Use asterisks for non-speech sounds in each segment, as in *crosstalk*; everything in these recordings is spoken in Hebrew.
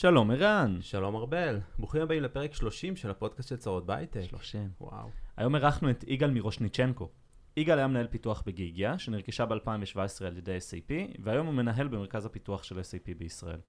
שלום ערן. שלום ארבל, ברוכים הבאים לפרק 30 של הפודקאסט של צרות בהייטק. 30. וואו. היום אירחנו את יגאל מירושניצ'נקו. יגאל היה מנהל פיתוח בגיגיה, שנרכשה ב-2017 על ידי SAP, והיום הוא מנהל במרכז הפיתוח של SAP בישראל.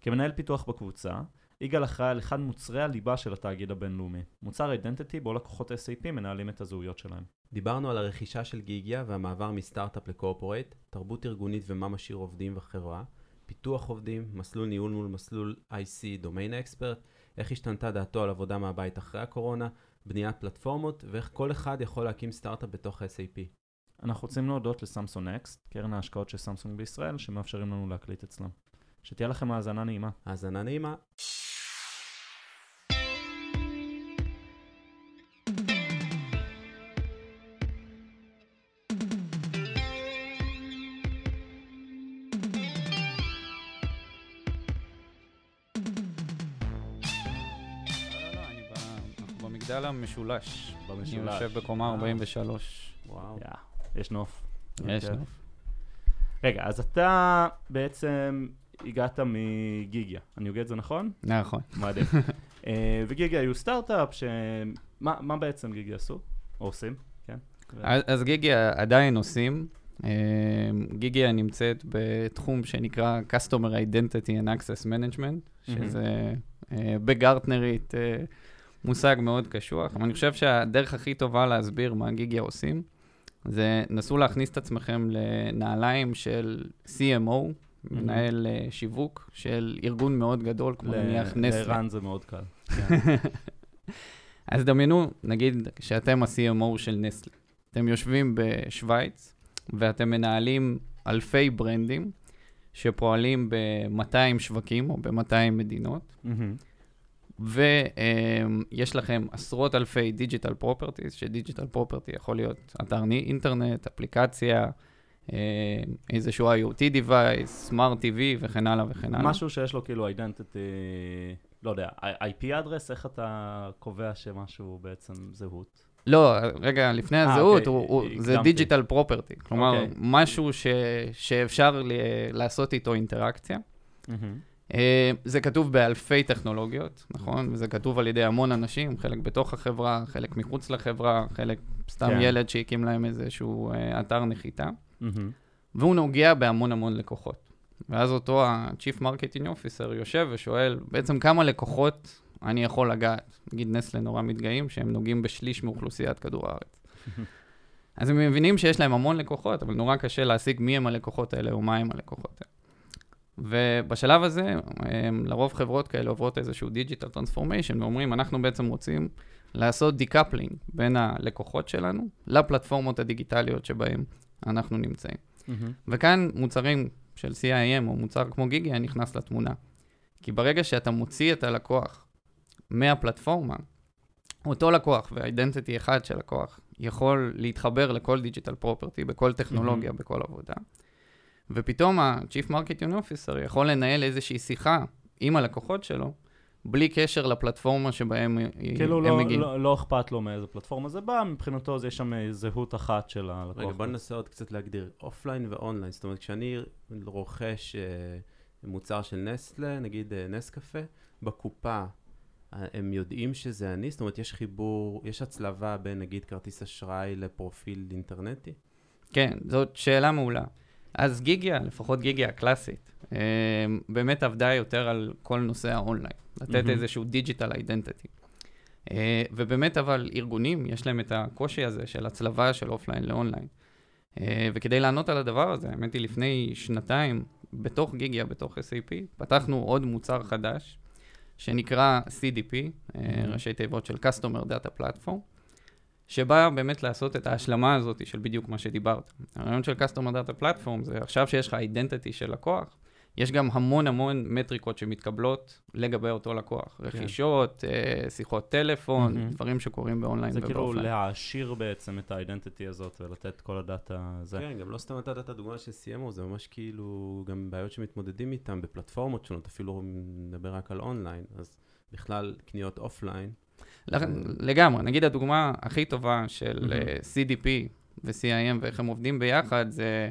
כמנהל פיתוח בקבוצה, יגאל אחראי על אחד מוצרי הליבה של התאגיד הבינלאומי, מוצר אידנטיטי בו לקוחות SAP מנהלים את הזהויות שלהם. דיברנו על הרכישה של גיגיה והמעבר מסטארט-אפ לקורפורייט, תרבות ארגונית ומה משאיר עובדים בחברה, פיתוח עובדים, מסלול ניהול מול מסלול IC, דומיין אקספרט, איך השתנתה דעתו על עבודה מהבית אחרי הקורונה, בניית פלטפורמות ואיך כל אחד יכול להקים סטארט-אפ בתוך SAP. אנחנו רוצים להודות לסמסון אקסט, קרן ההשקעות של סמסונג בישראל, שמאפשרים לנו להקליט אצלם. שתהיה לכם האזנה נעימה. האזנה נעימה. במגדל המשולש. אני במשולש. יושב בקומה אה. 43. וואו. יש נוף. יש אוקיי. נוף. רגע, אז אתה בעצם הגעת מגיגיה, אני הוגה את זה נכון? נכון. מדהים. *laughs* אה, וגיגיה היו סטארט-אפ, ש... מה, מה בעצם גיגיה עשו? או עושים? כן. אז אז גיגיה עדיין עושים. אה, גיגיה נמצאת בתחום שנקרא Customer Identity and Access Management, שזה אה, בגרטנרית מושג מאוד קשוח, אבל אני חושב שהדרך הכי טובה להסביר מה גיגיה עושים, זה נסו להכניס את עצמכם לנעליים של CMO, מנהל אה, שיווק של ארגון מאוד גדול, כמו נניח נסטלה. לערן זה מאוד קל. *laughs* אז דמיינו, נגיד שאתם ה-CMO של נסטלה. אתם יושבים בשוויץ, ואתם מנהלים אלפי ברנדים שפועלים ב-200 שווקים או ב-200 מדינות, מהמם. ויש לכם עשרות אלפי digital properties, ש digital property יכול להיות אתר אינטרנט, אפליקציה, אה, איזשהו IoT device, smart TV וכן הלאה וכן הלאה. משהו שיש לו כאילו identity, לא יודע, IP address, איך אתה קובע שמשהו בעצם זהות? לא, רגע, לפני אה, הזהות, אוקיי, הוא, הוא, זה. digital property. כלומר, אוקיי. משהו ש, שאפשר ל, לעשות איתו אינטראקציה. מהמם. אה, זה כתוב באלפי טכנולוגיות, נכון? וזה כתוב על ידי המון אנשים, חלק בתוך החברה, חלק מחוץ לחברה, חלק סתם כן. ילד שהקים להם איזשהו אה, אתר נחיתה. מהמם. והוא נוגע בהמון המון לקוחות. ואז אותו ה-Chief Marketing Officer יושב ושואל, בעצם כמה לקוחות אני יכול לגעת? נגיד נסלה נורא מתגאים שהם נוגעים בשליש מאוכלוסיית כדור הארץ. *laughs* אז הם מבינים שיש להם המון לקוחות, אבל נורא קשה להשיג מי הם הלקוחות האלה או מה הם הלקוחות האלה. ובשלב הזה, הם, לרוב חברות כאלה עוברות איזשהו digital transformation, ואומרים, אנחנו בעצם רוצים לעשות decoupling בין הלקוחות שלנו לפלטפורמות הדיגיטליות שבהן אנחנו נמצאים. מהמם. וכאן מוצרים של CIAM או מוצר כמו גיגיה נכנס לתמונה. כי ברגע שאתה מוציא את הלקוח מהפלטפורמה, אותו לקוח וה identity אחד של לקוח יכול להתחבר לכל digital property בכל טכנולוגיה, בכל עבודה. ופתאום ה-Chief Marketing Officer יכול לנהל איזושהי שיחה עם הלקוחות שלו, בלי קשר לפלטפורמה שבהם כאילו הם לא, מגיעים. לא, לא אכפת לו מאיזה פלטפורמה זה בא, מבחינתו זה יש שם זהות אחת של הלקוח. רגע, בוא ננסה עוד קצת להגדיר אופליין ואונליין. זאת אומרת, כשאני רוכש אה, מוצר של נסטלה, נגיד אה, נס קפה, בקופה, אה, הם יודעים שזה אני? זאת אומרת, יש חיבור, יש הצלבה בין נגיד כרטיס אשראי לפרופיל אינטרנטי? כן, זאת שאלה מעולה. אז גיגיה, לפחות גיגיה הקלאסית, אה, באמת עבדה יותר על כל נושא האונליין, לתת מהמם. איזשהו digital identity. ובאמת אבל ארגונים, יש להם את הקושי הזה של הצלבה של offline ל online. אה, וכדי לענות על הדבר הזה, האמת היא לפני שנתיים, בתוך גיגיה, בתוך SAP, פתחנו עוד מוצר חדש, שנקרא CDP, אה, מהמם. ראשי תיבות של Customer Data Platform. שבא באמת לעשות את ההשלמה הזאת של בדיוק מה שדיברת. הרעיון של Customer Data Platform זה עכשיו שיש לך אידנטיטי של לקוח, יש גם המון המון מטריקות שמתקבלות לגבי אותו לקוח. רכישות, אה, שיחות טלפון, מהמם. דברים שקורים באונליין זה כאילו. להעשיר בעצם את ה identity הזאת ולתת כל ה data הזה. כן, גם לא סתם נתת את הדוגמה של CMO, זה ממש כאילו גם בעיות שמתמודדים איתן בפלטפורמות שונות, אפילו נדבר רק על אונליין, אז בכלל קניות offline. לגמרי, נגיד הדוגמה הכי טובה של. אה, CDP ו-CIAM ואיך הם עובדים ביחד, זה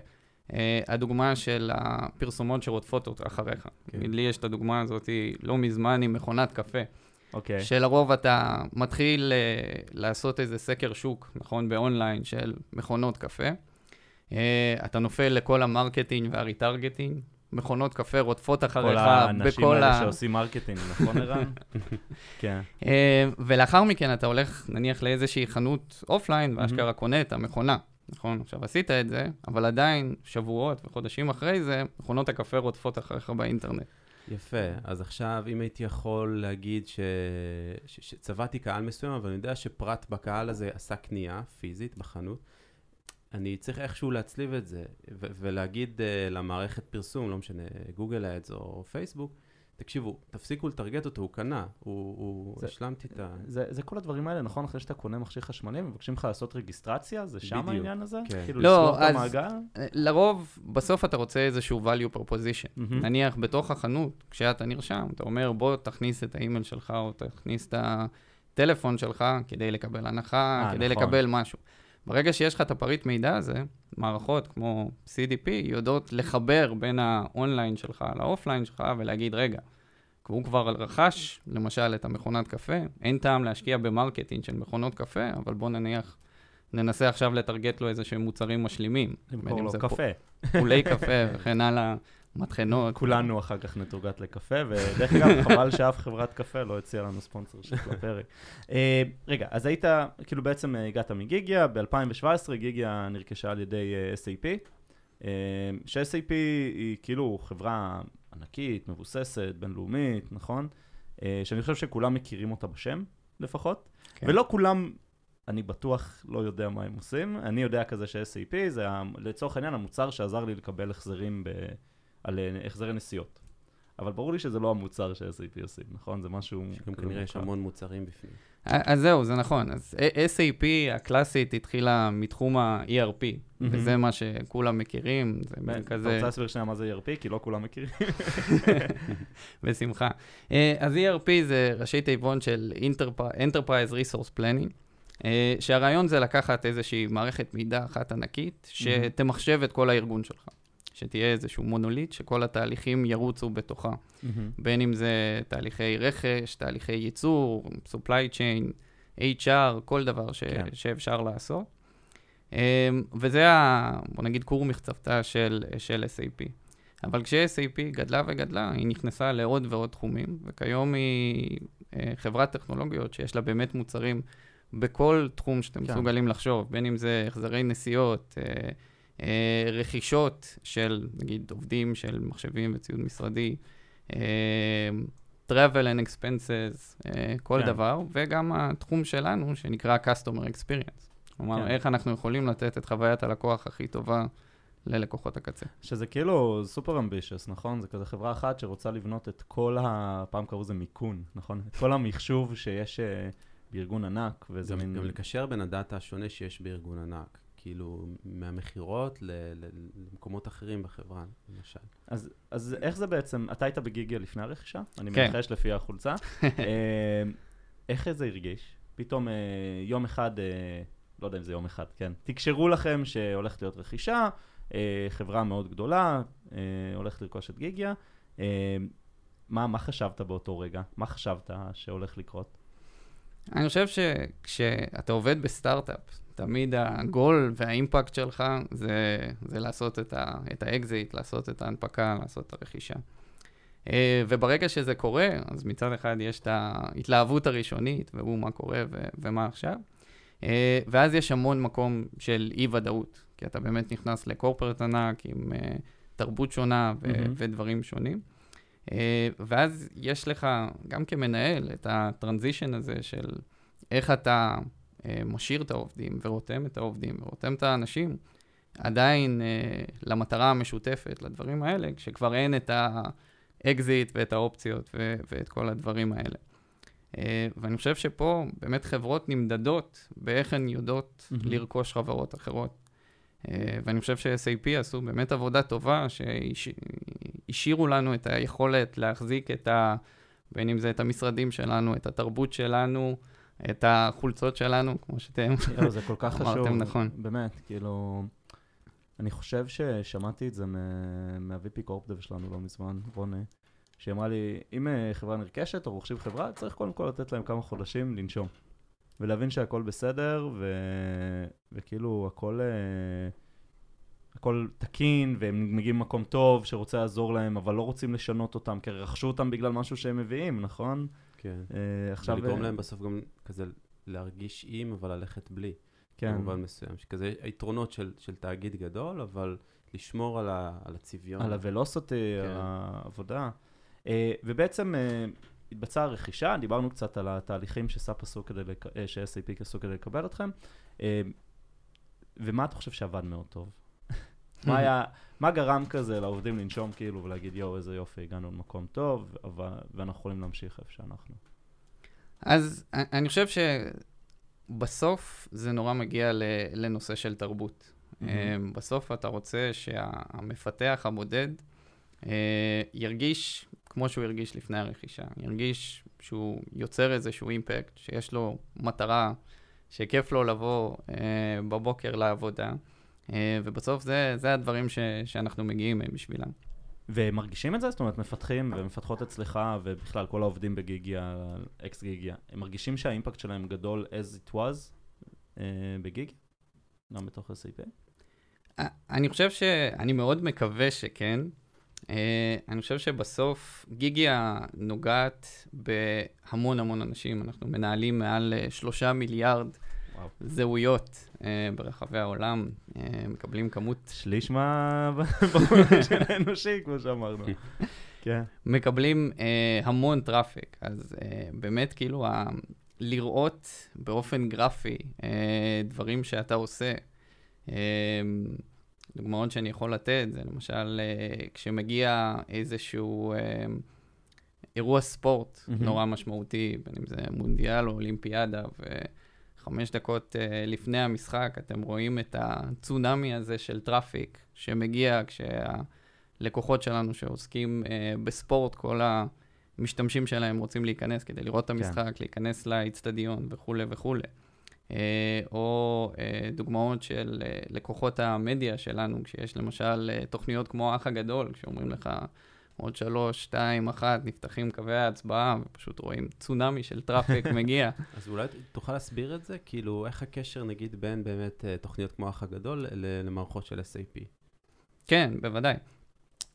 אה, הדוגמה של הפרסומות שרודפות אחריך. כן. לי יש את הדוגמה הזאת לא מזמן עם מכונת קפה. אוקיי. שלרוב אתה מתחיל uh, לעשות איזה סקר שוק, נכון, באונליין של מכונות קפה. Uh, אתה נופל לכל ה marketing וה retargeting, מכונות קפה רודפות אחריך כל האנשים בכל האלה ה... שעושים marketing, נכון ערן? *laughs* כן. Uh, ולאחר מכן אתה הולך נניח לאיזושהי חנות offline, ואשכרה קונה את המכונה. נכון, עכשיו עשית את זה, אבל עדיין שבועות וחודשים אחרי זה, מכונות הקפה רודפות אחריך באינטרנט. יפה, אז עכשיו אם הייתי יכול להגיד ש... ש... שצבעתי קהל מסוים, אבל אני יודע שפרט בקהל הזה עשה קנייה פיזית בחנות, אני צריך איכשהו להצליב את זה, ו- ולהגיד uh, למערכת פרסום, לא משנה, גוגל אדס או פייסבוק, תקשיבו, תפסיקו לטרגט אותו, הוא קנה, הוא, הוא זה- השלמתי את ה... זה, זה כל הדברים האלה, נכון? אחרי שאתה קונה מכשיר חשמלי, מבקשים לך לעשות רגיסטרציה? זה שם בדיוק, העניין הזה? כן. כאילו לא, לסגור את אז- המעגל? לרוב, בסוף אתה רוצה איזשהו value proposition. מהמם. נניח בתוך החנות, כשאתה נרשם, אתה אומר, בוא תכניס את האימייל שלך או תכניס את הטלפון שלך כדי לקבל הנחה, אה, כדי נכון. לקבל משהו. ברגע שיש לך את הפריט מידע הזה, מערכות כמו CDP יודעות לחבר בין האונליין שלך ל offline שלך ולהגיד, רגע, הוא כבר רכש, למשל, את המכונת קפה, אין טעם להשקיע ב marketing של מכונות קפה, אבל בוא נניח, ננסה עכשיו לטרגט לו איזה שהם מוצרים משלימים. למכור לו קפה. פולי קפה וכן הלאה, מטחנות. כולנו אחר כך נתורגת לקפה, ודרך אגב, *laughs* חבל שאף חברת קפה לא הציעה לנו ספונסר של הפרק. אה, רגע, אז היית, כאילו בעצם אה, הגעת מגיגיה, ב-2017 גיגיה נרכשה על ידי אה, SAP, ש-SAP היא כאילו חברה ענקית, מבוססת, בינלאומית, נכון? שאני חושב שכולם מכירים אותה בשם, לפחות. כן. ולא כולם, אני בטוח לא יודע מה הם עושים. אני יודע כזה ש-SAP זה לצורך העניין המוצר שעזר לי לקבל החזרים ב... על אה, החזרי נסיעות. אבל ברור לי שזה לא המוצר ש-SAP עושים, נכון? זה משהו... גם כאילו כנראה יש. המון מוצרים בפנים. אז זהו, זה נכון. אז SAP הקלאסית התחילה מתחום ה-ERP. וזה מה שכולם מכירים, זה מין אתה כזה, רוצה להסביר שנייה מה זה ERP? כי לא כולם מכירים. *laughs* בשמחה. אה, אז ERP זה ראשי תיבון של Enterpri- Enterprise Resource Planning, אה, שהרעיון זה לקחת איזושהי מערכת מידע אחת ענקית, שתמחשב את כל הארגון שלך. שתהיה איזשהו מונוליט, שכל התהליכים ירוצו בתוכה. בין אם זה תהליכי רכש, תהליכי ייצור, supply chain, HR, כל דבר ש, כן. שאפשר לעשות. אמ, וזה, ה, בוא נגיד, כור מחצבתה של, של SAP. אבל כש-SAP גדלה וגדלה, היא נכנסה לעוד ועוד תחומים, וכיום היא אה, חברת טכנולוגיות שיש לה באמת מוצרים בכל תחום שאתם כן. מסוגלים לחשוב, בין אם זה החזרי נסיעות, אה, רכישות של, נגיד, עובדים של מחשבים וציוד משרדי, אה, travel and expenses, אה, כל כן. דבר, וגם התחום שלנו שנקרא Customer Experience. כלומר, כן. איך אנחנו יכולים לתת את חוויית הלקוח הכי טובה ללקוחות הקצה. שזה כאילו סופר אמבישיוס, נכון? זה כזה חברה אחת שרוצה לבנות את כל ה... פעם קראו לזה מיכון, נכון? את כל המחשוב שיש אה, בארגון ענק, וזה גם, מין... גם לקשר בין הדאטה השונה שיש בארגון ענק, כאילו מהמכירות למקומות אחרים בחברה, למשל. אז, אז איך זה בעצם, אתה היית בגיגיה לפני הרכישה? אני כן. מנחש לפי החולצה. *laughs* אה, איך זה הרגיש? פתאום אה, יום אחד, אה, לא יודע אם זה יום אחד, כן. תקשרו לכם שהולכת להיות רכישה, אה, חברה מאוד גדולה, אה, הולכת לרכוש את גיגיה. אה, מה, מה חשבת באותו רגע? מה חשבת שהולך לקרות? אני חושב שכשאתה עובד בסטארט-אפ, תמיד ה goal וה impact שלך זה, זה לעשות את, ה, את האקזיט, לעשות את ההנפקה, לעשות את הרכישה. אה, וברגע שזה קורה, אז מצד אחד יש את ההתלהבות הראשונית, והוא מה קורה ו, ומה עכשיו, אה, ואז יש המון מקום של אי-ודאות, כי אתה באמת נכנס ל corporate ענק עם אה, תרבות שונה ו- מהמם. ודברים שונים. ואז יש לך, גם כמנהל, את ה transition הזה של איך אתה משאיר את העובדים ורותם את העובדים ורותם את האנשים עדיין אה, למטרה המשותפת, לדברים האלה, כשכבר אין את האקזיט ואת האופציות ו- ואת כל הדברים האלה. אה, ואני חושב שפה באמת חברות נמדדות באיך הן יודעות מהמם. לרכוש חברות אחרות. אה, ואני חושב ש-SAP עשו באמת עבודה טובה, שהשאירו לנו את היכולת להחזיק את ה... בין אם זה את המשרדים שלנו, את התרבות שלנו, את החולצות שלנו, כמו שאתם... יואו, זה כל כך חשוב. אמרתם נכון. באמת, כאילו... אני חושב ששמעתי את זה מה- מה-VP קורפדב שלנו לא מזמן, רוני, שהיא אמרה לי, אם אה, חברה נרכשת או רוכשים חברה, צריך קודם כל לתת להם כמה חודשים לנשום. ולהבין שהכל בסדר, ו... וכאילו הכל, אה, הכל תקין, והם מגיעים ממקום טוב שרוצה לעזור להם, אבל לא רוצים לשנות אותם, כי רכשו אותם בגלל משהו שהם מביאים, נכון? כן. אה, עכשיו... ולגרום אה, להם בסוף גם כזה להרגיש עם, אבל ללכת בלי. כן. במובן מסוים. שכזה היתרונות של, של תאגיד גדול, אבל לשמור על, ה, על הצביון. על הוולוסיטי, כן. על העבודה. אה, ובעצם אה, התבצעה רכישה, דיברנו קצת על התהליכים שסאפ עשו כדי, לק... ש-SAP עשו כדי לקבל אתכם. אה, ומה אתה חושב שעבד מאוד טוב? מה היה, מה גרם כזה לעובדים לנשום כאילו ולהגיד יואו איזה יופי הגענו למקום טוב אבל, ואנחנו יכולים להמשיך איפה שאנחנו. אז א- אני חושב שבסוף זה נורא מגיע לנושא של תרבות. Mm-hmm. בסוף אתה רוצה שהמפתח הבודד אה, ירגיש כמו שהוא הרגיש לפני הרכישה, ירגיש שהוא יוצר איזשהו אימפקט, שיש לו מטרה, שכיף לו לבוא אה, בבוקר לעבודה, אה, ובסוף זה, זה הדברים ש, שאנחנו מגיעים אה, בשבילם. ומרגישים את זה? זאת אומרת, מפתחים ומפתחות אצלך, ובכלל כל העובדים בגיגיה, אקס גיגיה, הם מרגישים שהאימפקט שלהם גדול as it was אה, בגיגיה? גם בתוך SAP? אה, אני חושב ש... אני מאוד מקווה שכן. אה, אני חושב שבסוף גיגיה נוגעת בהמון המון אנשים. אנחנו מנהלים מעל אה, שלושה מיליארד וואו. זהויות אה, ברחבי העולם, אה, מקבלים כמות, שליש מה... במובן *laughs* *laughs* של האנושי, כמו שאמרנו. *laughs* כן. מקבלים אה, המון traffic. אז אה, באמת, כאילו, ה... לראות באופן גרפי אה, דברים שאתה עושה, אה, דוגמאות שאני יכול לתת, זה למשל אה, כשמגיע איזשהו אה, אירוע ספורט מהמם. נורא משמעותי, בין אם זה מונדיאל או אולימפיאדה, וחמש דקות אה, לפני המשחק אתם רואים את הצונאמי הזה של traffic שמגיע כשהלקוחות שלנו שעוסקים אה, בספורט, כל המשתמשים שלהם רוצים להיכנס כדי לראות את המשחק, להיכנס לאיצטדיון וכולי וכולי. אה, או דוגמאות של לקוחות המדיה שלנו, כשיש למשל תוכניות כמו האח הגדול, כשאומרים לך עוד שלוש, שתיים, אחת, נפתחים קווי ההצבעה, ופשוט רואים צונאמי של traffic *laughs* מגיע. אז אולי תוכל להסביר את זה? כאילו, איך הקשר, נגיד, בין באמת אה, תוכניות כמו האח הגדול למערכות של SAP? כן, בוודאי.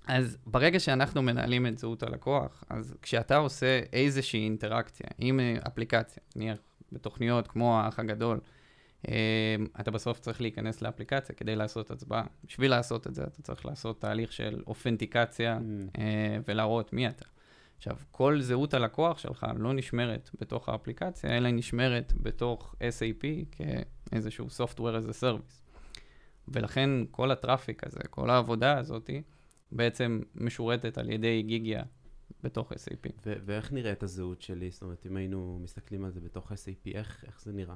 אז ברגע שאנחנו מנהלים את זהות הלקוח, אז כשאתה עושה איזושהי אינטראקציה עם אה, אפליקציה, נניח בתוכניות כמו האח הגדול, אתה בסוף צריך להיכנס לאפליקציה כדי לעשות הצבעה. בשביל לעשות את זה, אתה צריך לעשות תהליך של אותנטיקציה Mm, אה, ולהראות מי אתה. עכשיו, כל זהות הלקוח שלך לא נשמרת בתוך האפליקציה, אלא היא נשמרת בתוך SAP כאיזשהו Software as a Service. ולכן כל ה traffic הזה, כל העבודה הזאת, בעצם משורתת על ידי גיגיה בתוך SAP. ו- ואיך נראית הזהות שלי? זאת אומרת, אם היינו מסתכלים על זה בתוך SAP, איך, איך זה נראה?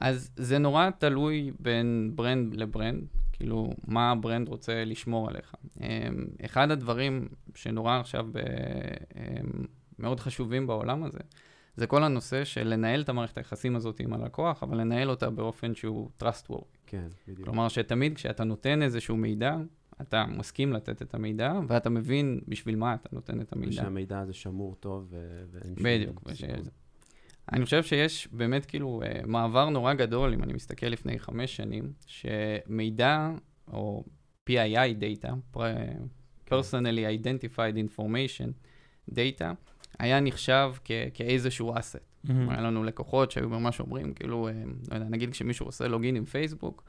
אז זה נורא תלוי בין brand ל brand, כאילו, מה ה brand רוצה לשמור עליך. אמ, אחד הדברים שנורא עכשיו ב- אמ, מאוד חשובים בעולם הזה, זה כל הנושא של לנהל את המערכת היחסים הזאת עם הלקוח, אבל לנהל אותה באופן שהוא trustworthy. כן, בדיוק. כלומר, שתמיד כשאתה נותן איזשהו מידע, אתה מסכים לתת את המידע, ואתה מבין בשביל מה אתה נותן את המידע. ושהמידע הזה שמור טוב ו- ואין שום בדיוק. וש... אני חושב שיש באמת כאילו אה, מעבר נורא גדול, אם אני מסתכל לפני חמש שנים, שמידע, או PII data, personally identified information data, היה נחשב כ- כאיזשהו asset. היה לנו לקוחות שהיו ממש אומרים, כאילו, אה, לא יודע, נגיד כשמישהו עושה לוגין עם פייסבוק,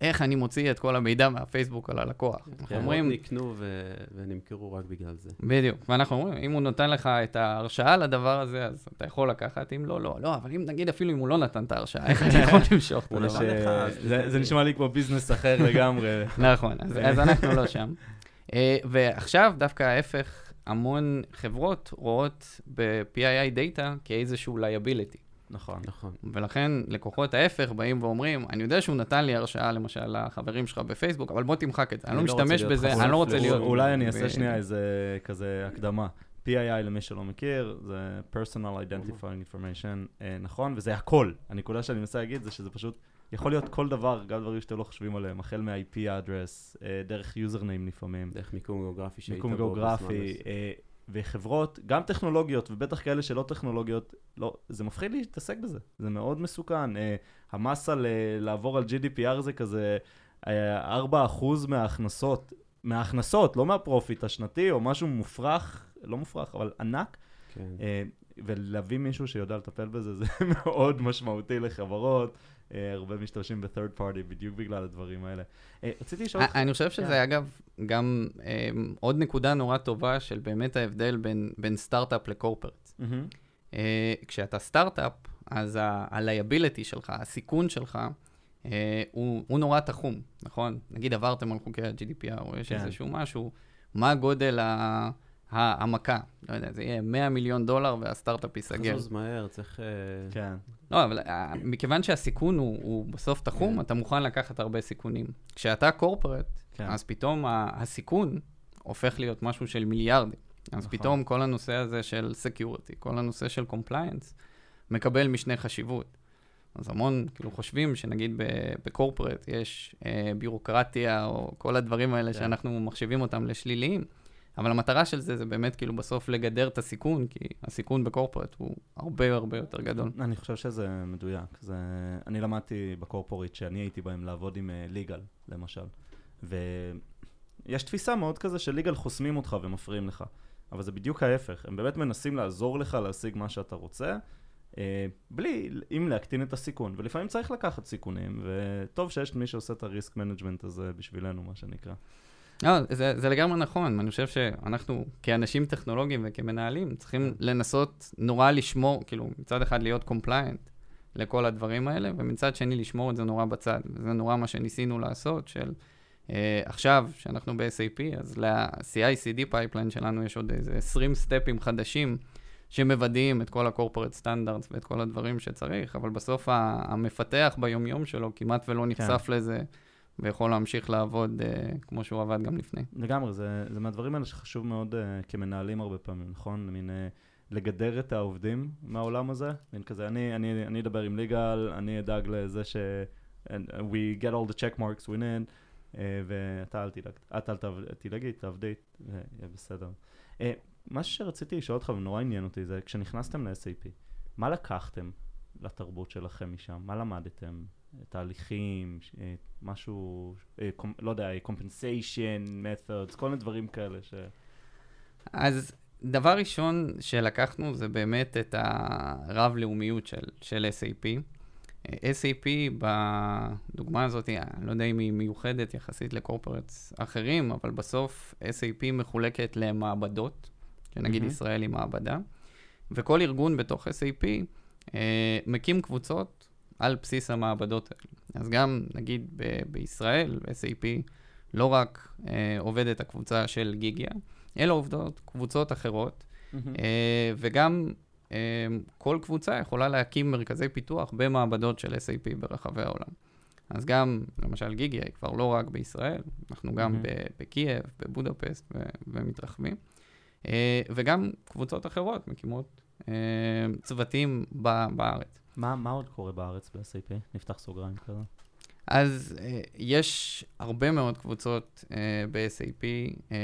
איך אני מוציא את כל המידע מהפייסבוק על הלקוח? אנחנו חברות אומרים, נקנו ו- ונמכרו רק בגלל זה. בדיוק, ואנחנו אומרים, אם הוא נותן לך את ההרשאה לדבר הזה, אז אתה יכול לקחת, אם לא, לא, לא, אבל אם נגיד אפילו אם הוא לא נתן את ההרשאה, איך אני יכול *laughs* למשוך את הדבר? זה-. נשמע לי כמו ביזנס אחר לגמרי. *laughs* נכון, אז, אז אנחנו לא שם. אה, ועכשיו דווקא ההפך, המון חברות רואות ב-PII דאטה כאיזשהו liability. נכון. נכון. ולכן לקוחות ההפך באים ואומרים, אני יודע שהוא נתן לי הרשאה למשל לחברים שלך בפייסבוק, אבל בוא תמחק את זה, אני לא לא משתמש בזה, אני לא רוצה. להיות... אולי אני אעשה שנייה איזה כזה הקדמה. PII למי שלא מכיר, זה personal identifying information, אה, נכון? וזה הכל. הנקודה שאני מנסה להגיד זה שזה פשוט יכול להיות כל דבר, גם דברים שאתם לא חושבים עליהם, החל מה-IP address, אה, דרך username לפעמים, דרך מיקום גיאוגרפי שהיית מיקום בו גיאוגרפי, בזמן הזה. אה, וחברות, גם טכנולוגיות, ובטח כאלה שלא טכנולוגיות, לא, זה מפחיד להתעסק בזה, זה מאוד מסוכן. אה, המס על אה, לעבור על GDPR זה כזה אה, 4% מההכנסות, מההכנסות, לא מה profit השנתי, או משהו מופרך, לא מופרך, אבל ענק. כן. אה, ולהביא מישהו שיודע לטפל בזה, זה *laughs* מאוד משמעותי לחברות. אה, הרבה משתמשים ב-third party בדיוק בגלל הדברים האלה. אה, רציתי לשאול אותך... אני חושב שזה. אגב, גם אה, עוד נקודה נורא טובה של באמת ההבדל בין, בין סטארט-אפ ל corporate. אה, כשאתה סטארט-אפ, אז ה-liability שלך, הסיכון שלך, אה, הוא, הוא נורא תחום, נכון? נגיד עברתם על חוקי ה-GDPR, או יש כן. איזשהו משהו, מה גודל ה- ה- המכה? לא יודע, זה יהיה 100 מיליון דולר והסטארט-אפ ייסגר. חזוז מהר, צריך... אה, כן. לא, אבל אה, מכיוון שהסיכון הוא, הוא בסוף תחום, כן. אתה מוכן לקחת הרבה סיכונים. כשאתה קורפרט, כן. אז פתאום הסיכון הופך להיות משהו של מיליארדים. אז נכון. פתאום כל הנושא הזה של security, כל הנושא של compliance, מקבל משנה חשיבות. אז המון כאילו חושבים שנגיד ב corporate יש אה, ביורוקרטיה או כל הדברים האלה כן. שאנחנו מחשיבים אותם לשליליים, אבל המטרה של זה זה באמת כאילו בסוף לגדר את הסיכון, כי הסיכון ב corporate הוא הרבה הרבה יותר גדול. אני חושב שזה מדויק. זה... אני למדתי ב corporate שאני הייתי בהם לעבוד עם legal, למשל. ויש תפיסה מאוד כזה ש legal חוסמים אותך ומפריעים לך. אבל זה בדיוק ההפך. הם באמת מנסים לעזור לך להשיג מה שאתה רוצה, אה, בלי, אם להקטין את הסיכון. ולפעמים צריך לקחת סיכונים, וטוב שיש מי שעושה את ה risk management הזה בשבילנו, מה שנקרא. לא, זה, זה לגמרי נכון, אני חושב שאנחנו כאנשים טכנולוגיים וכמנהלים צריכים לנסות נורא לשמור, כאילו מצד אחד להיות compliant לכל הדברים האלה, ומצד שני לשמור את זה נורא בצד. וזה נורא מה שניסינו לעשות, של אה, עכשיו, שאנחנו ב-SAP, אז ל-CI/CD pipeline שלנו יש עוד איזה 20 step־ים חדשים שמוודאים את כל ה-corporate standards ואת כל הדברים שצריך, אבל בסוף המפתח ביומיום שלו כמעט ולא נחשף כן. לזה. ויכול להמשיך לעבוד uh, כמו שהוא עבד גם לפני. לגמרי, זה, זה מהדברים האלה שחשוב מאוד uh, כמנהלים הרבה פעמים, נכון? מין uh, לגדר את העובדים מהעולם הזה, מין כזה, אני, אני, אני אדבר עם ליגל, אני אדאג לזה ש... and we get all the check marks we need, uh, ואתה אל תדאג, את אל תדאגי, תעבדי, ויהיה בסדר. Uh, מה שרציתי לשאול אותך ונורא עניין אותי זה, כשנכנסתם ל-SAP, מה לקחתם לתרבות שלכם משם? מה למדתם? תהליכים, אה, משהו, אה, לא יודע, compensation, methods, כל מיני דברים כאלה ש... אז דבר ראשון שלקחנו זה באמת את הרב-לאומיות של, של SAP. אה, SAP בדוגמה הזאת, אני לא יודע אם היא מיוחדת יחסית לקורפרטס אחרים, אבל בסוף SAP מחולקת למעבדות, שנגיד מהמם. ישראל היא מעבדה, וכל ארגון בתוך SAP אה, מקים קבוצות על בסיס המעבדות האלה. אז גם, נגיד ב- בישראל, SAP לא רק אה, עובדת הקבוצה של גיגיה, אלא עובדות קבוצות אחרות, אה, וגם אה, כל קבוצה יכולה להקים מרכזי פיתוח במעבדות של SAP ברחבי העולם. אז גם, למשל גיגיה היא כבר לא רק בישראל, אנחנו גם. ב- בקייב, בבודפסט ו- ומתרחבים, אה, וגם קבוצות אחרות מקימות אה, צוותים בארץ. מה, מה עוד קורה בארץ ב-SAP? נפתח סוגריים כזה. אז אה, יש הרבה מאוד קבוצות אה, ב-SAP אה,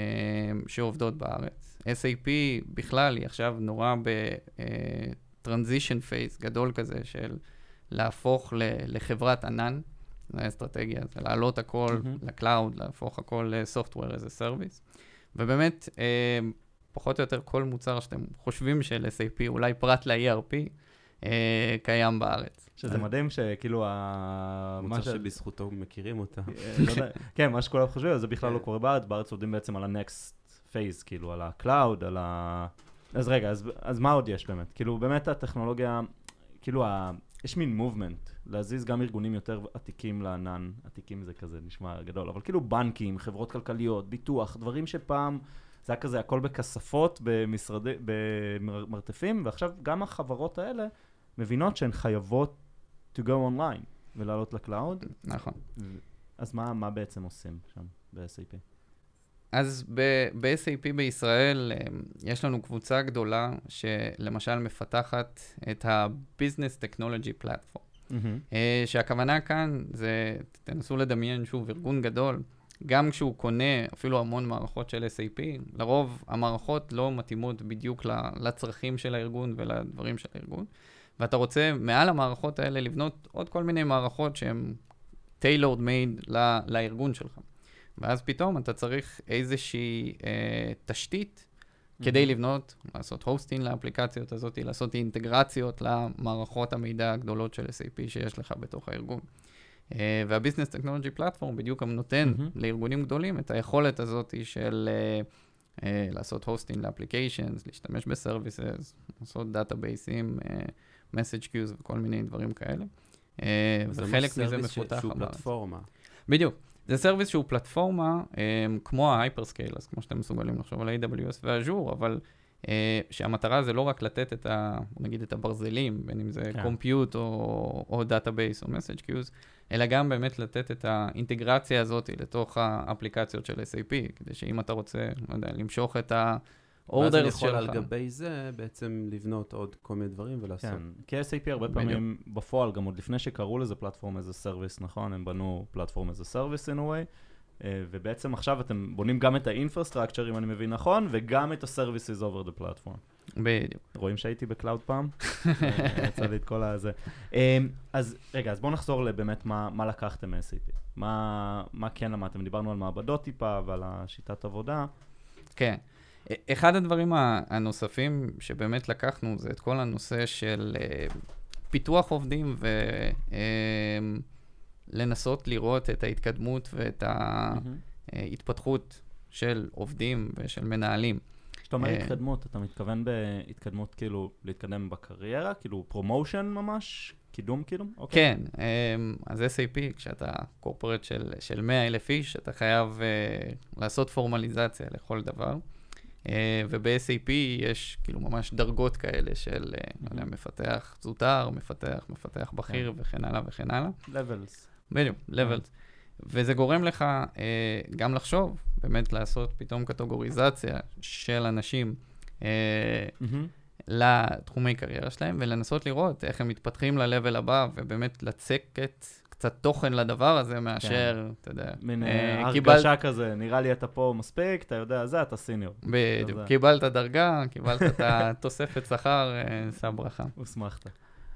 שעובדות בארץ. SAP בכלל היא עכשיו נורא ב-transition phase גדול כזה של להפוך ל- לחברת ענן, זו האסטרטגיה, זה להעלות הכל מהמם. לקלאוד, להפוך הכל ל-software as a service. ובאמת, אה, פחות או יותר כל מוצר שאתם חושבים של SAP, אולי פרט ל-ERP, אה, קיים בארץ. שזה אה. מדהים שכאילו ה... מה מוצר שבזכותו מכירים אותה. אה, לא כן, מה שכולם חושבים, זה בכלל לא קורה בארץ, בארץ עובדים בעצם על ה-next phase, כאילו, על ה-cloud, על ה... אז רגע, אז, אז מה עוד יש באמת? כאילו, באמת הטכנולוגיה, כאילו, ה... יש מין מובמנט, להזיז גם ארגונים יותר עתיקים לענן, עתיקים זה כזה נשמע גדול, אבל כאילו בנקים, חברות כלכליות, ביטוח, דברים שפעם זה היה כזה הכל בכספות, במשרדי, במרתפים, ועכשיו גם החברות האלה מבינות שהן חייבות to go online ולעלות לקלאוד, נכון. אז מה, מה בעצם עושים שם ב-SAP? אז ב-SAP בישראל אמ, יש לנו קבוצה גדולה שלמשל מפתחת את ה-Business Technology Platform. אה, שהכוונה כאן זה, תנסו לדמיין שוב, ארגון גדול, גם כשהוא קונה אפילו המון מערכות של SAP, לרוב המערכות לא מתאימות בדיוק לצרכים של הארגון ולדברים של הארגון, ואתה רוצה מעל המערכות האלה לבנות עוד כל מיני מערכות שהן tailored made ל- לארגון שלך. ואז פתאום אתה צריך איזושהי אה, תשתית כדי לבנות, לעשות הוסטינג לאפליקציות הזאת, לעשות אינטגרציות למערכות המידע הגדולות של SAP שיש לך בתוך הארגון. Uh, והביזנס טכנולוגי פלטפורם בדיוק גם נותן מהמם. לארגונים גדולים את היכולת הזאת של uh, uh, לעשות hosting ל applications, להשתמש ב services, לעשות database־ים, message queues וכל מיני דברים כאלה. Uh, זה וחלק ממש מזה service ש- מפותח שהוא. פלטפורמה. בדיוק. זה service שהוא פלטפורמה, um, כמו ה-hyperscale, כמו שאתם מסוגלים לחשוב על AWS ו-Azure, אבל uh, שהמטרה זה לא רק לתת את ה... נגיד את הברזלים, בין אם זה כן. compute או, database או message queues, אלא גם באמת לתת את האינטגרציה הזאת לתוך האפליקציות של SAP, כדי שאם אתה רוצה, לא יודע, למשוך את ואז אני יכול על שלך. גבי זה בעצם לבנות עוד כל מיני דברים ולעשות. כן, כי SAP הרבה בדיוק. פעמים בפועל, גם עוד לפני שקראו לזה platform as a service, נכון? הם בנו platform as a service in a way, אה, ובעצם עכשיו אתם בונים גם את ה infrastructure, אם אני מבין נכון, וגם את ה-services over the platform. בדיוק. רואים שהייתי ב cloud פעם? *laughs* אה, יצא לי את כל הזה. אה, אז רגע, אז בואו נחזור לבאמת מה, מה לקחתם מ-SAP. מה, מה כן למדתם? דיברנו על מעבדות טיפה ועל השיטת עבודה. כן. אחד הדברים הנוספים שבאמת לקחנו זה את כל הנושא של אה, פיתוח עובדים ולנסות לראות את ההתקדמות ואת ההתפתחות של עובדים ושל מנהלים. כשאתה אומר אה. התקדמות, אתה מתכוון בהתקדמות כאילו להתקדם בקריירה? כאילו promotion ממש? קידום כאילו? אוקיי. כן, אז SAP, כשאתה קורפורט של, של 100 אלף איש, אתה חייב uh, לעשות פורמליזציה לכל דבר. Uh, וב-SAP יש כאילו ממש דרגות כאלה של, uh, לא יודע, מפתח זוטר, מפתח, מפתח בכיר וכן הלאה וכן הלאה. Levels. בדיוק, levels. וזה גורם לך uh, גם לחשוב, באמת לעשות פתאום קטגוריזציה של אנשים. Uh, מהמם. לתחומי קריירה שלהם, ולנסות לראות איך הם מתפתחים ל-level הבא, ובאמת לצקת קצת תוכן לדבר הזה, מאשר, אתה יודע, מין אה, אה, קיבל- הרגשה כזה, נראה לי אתה פה מספיק, אתה יודע זה, אתה סיניור. בדיוק, זה. קיבלת דרגה, קיבלת את *laughs* התוספת שכר, אה, שא ברכה. הוסמכת.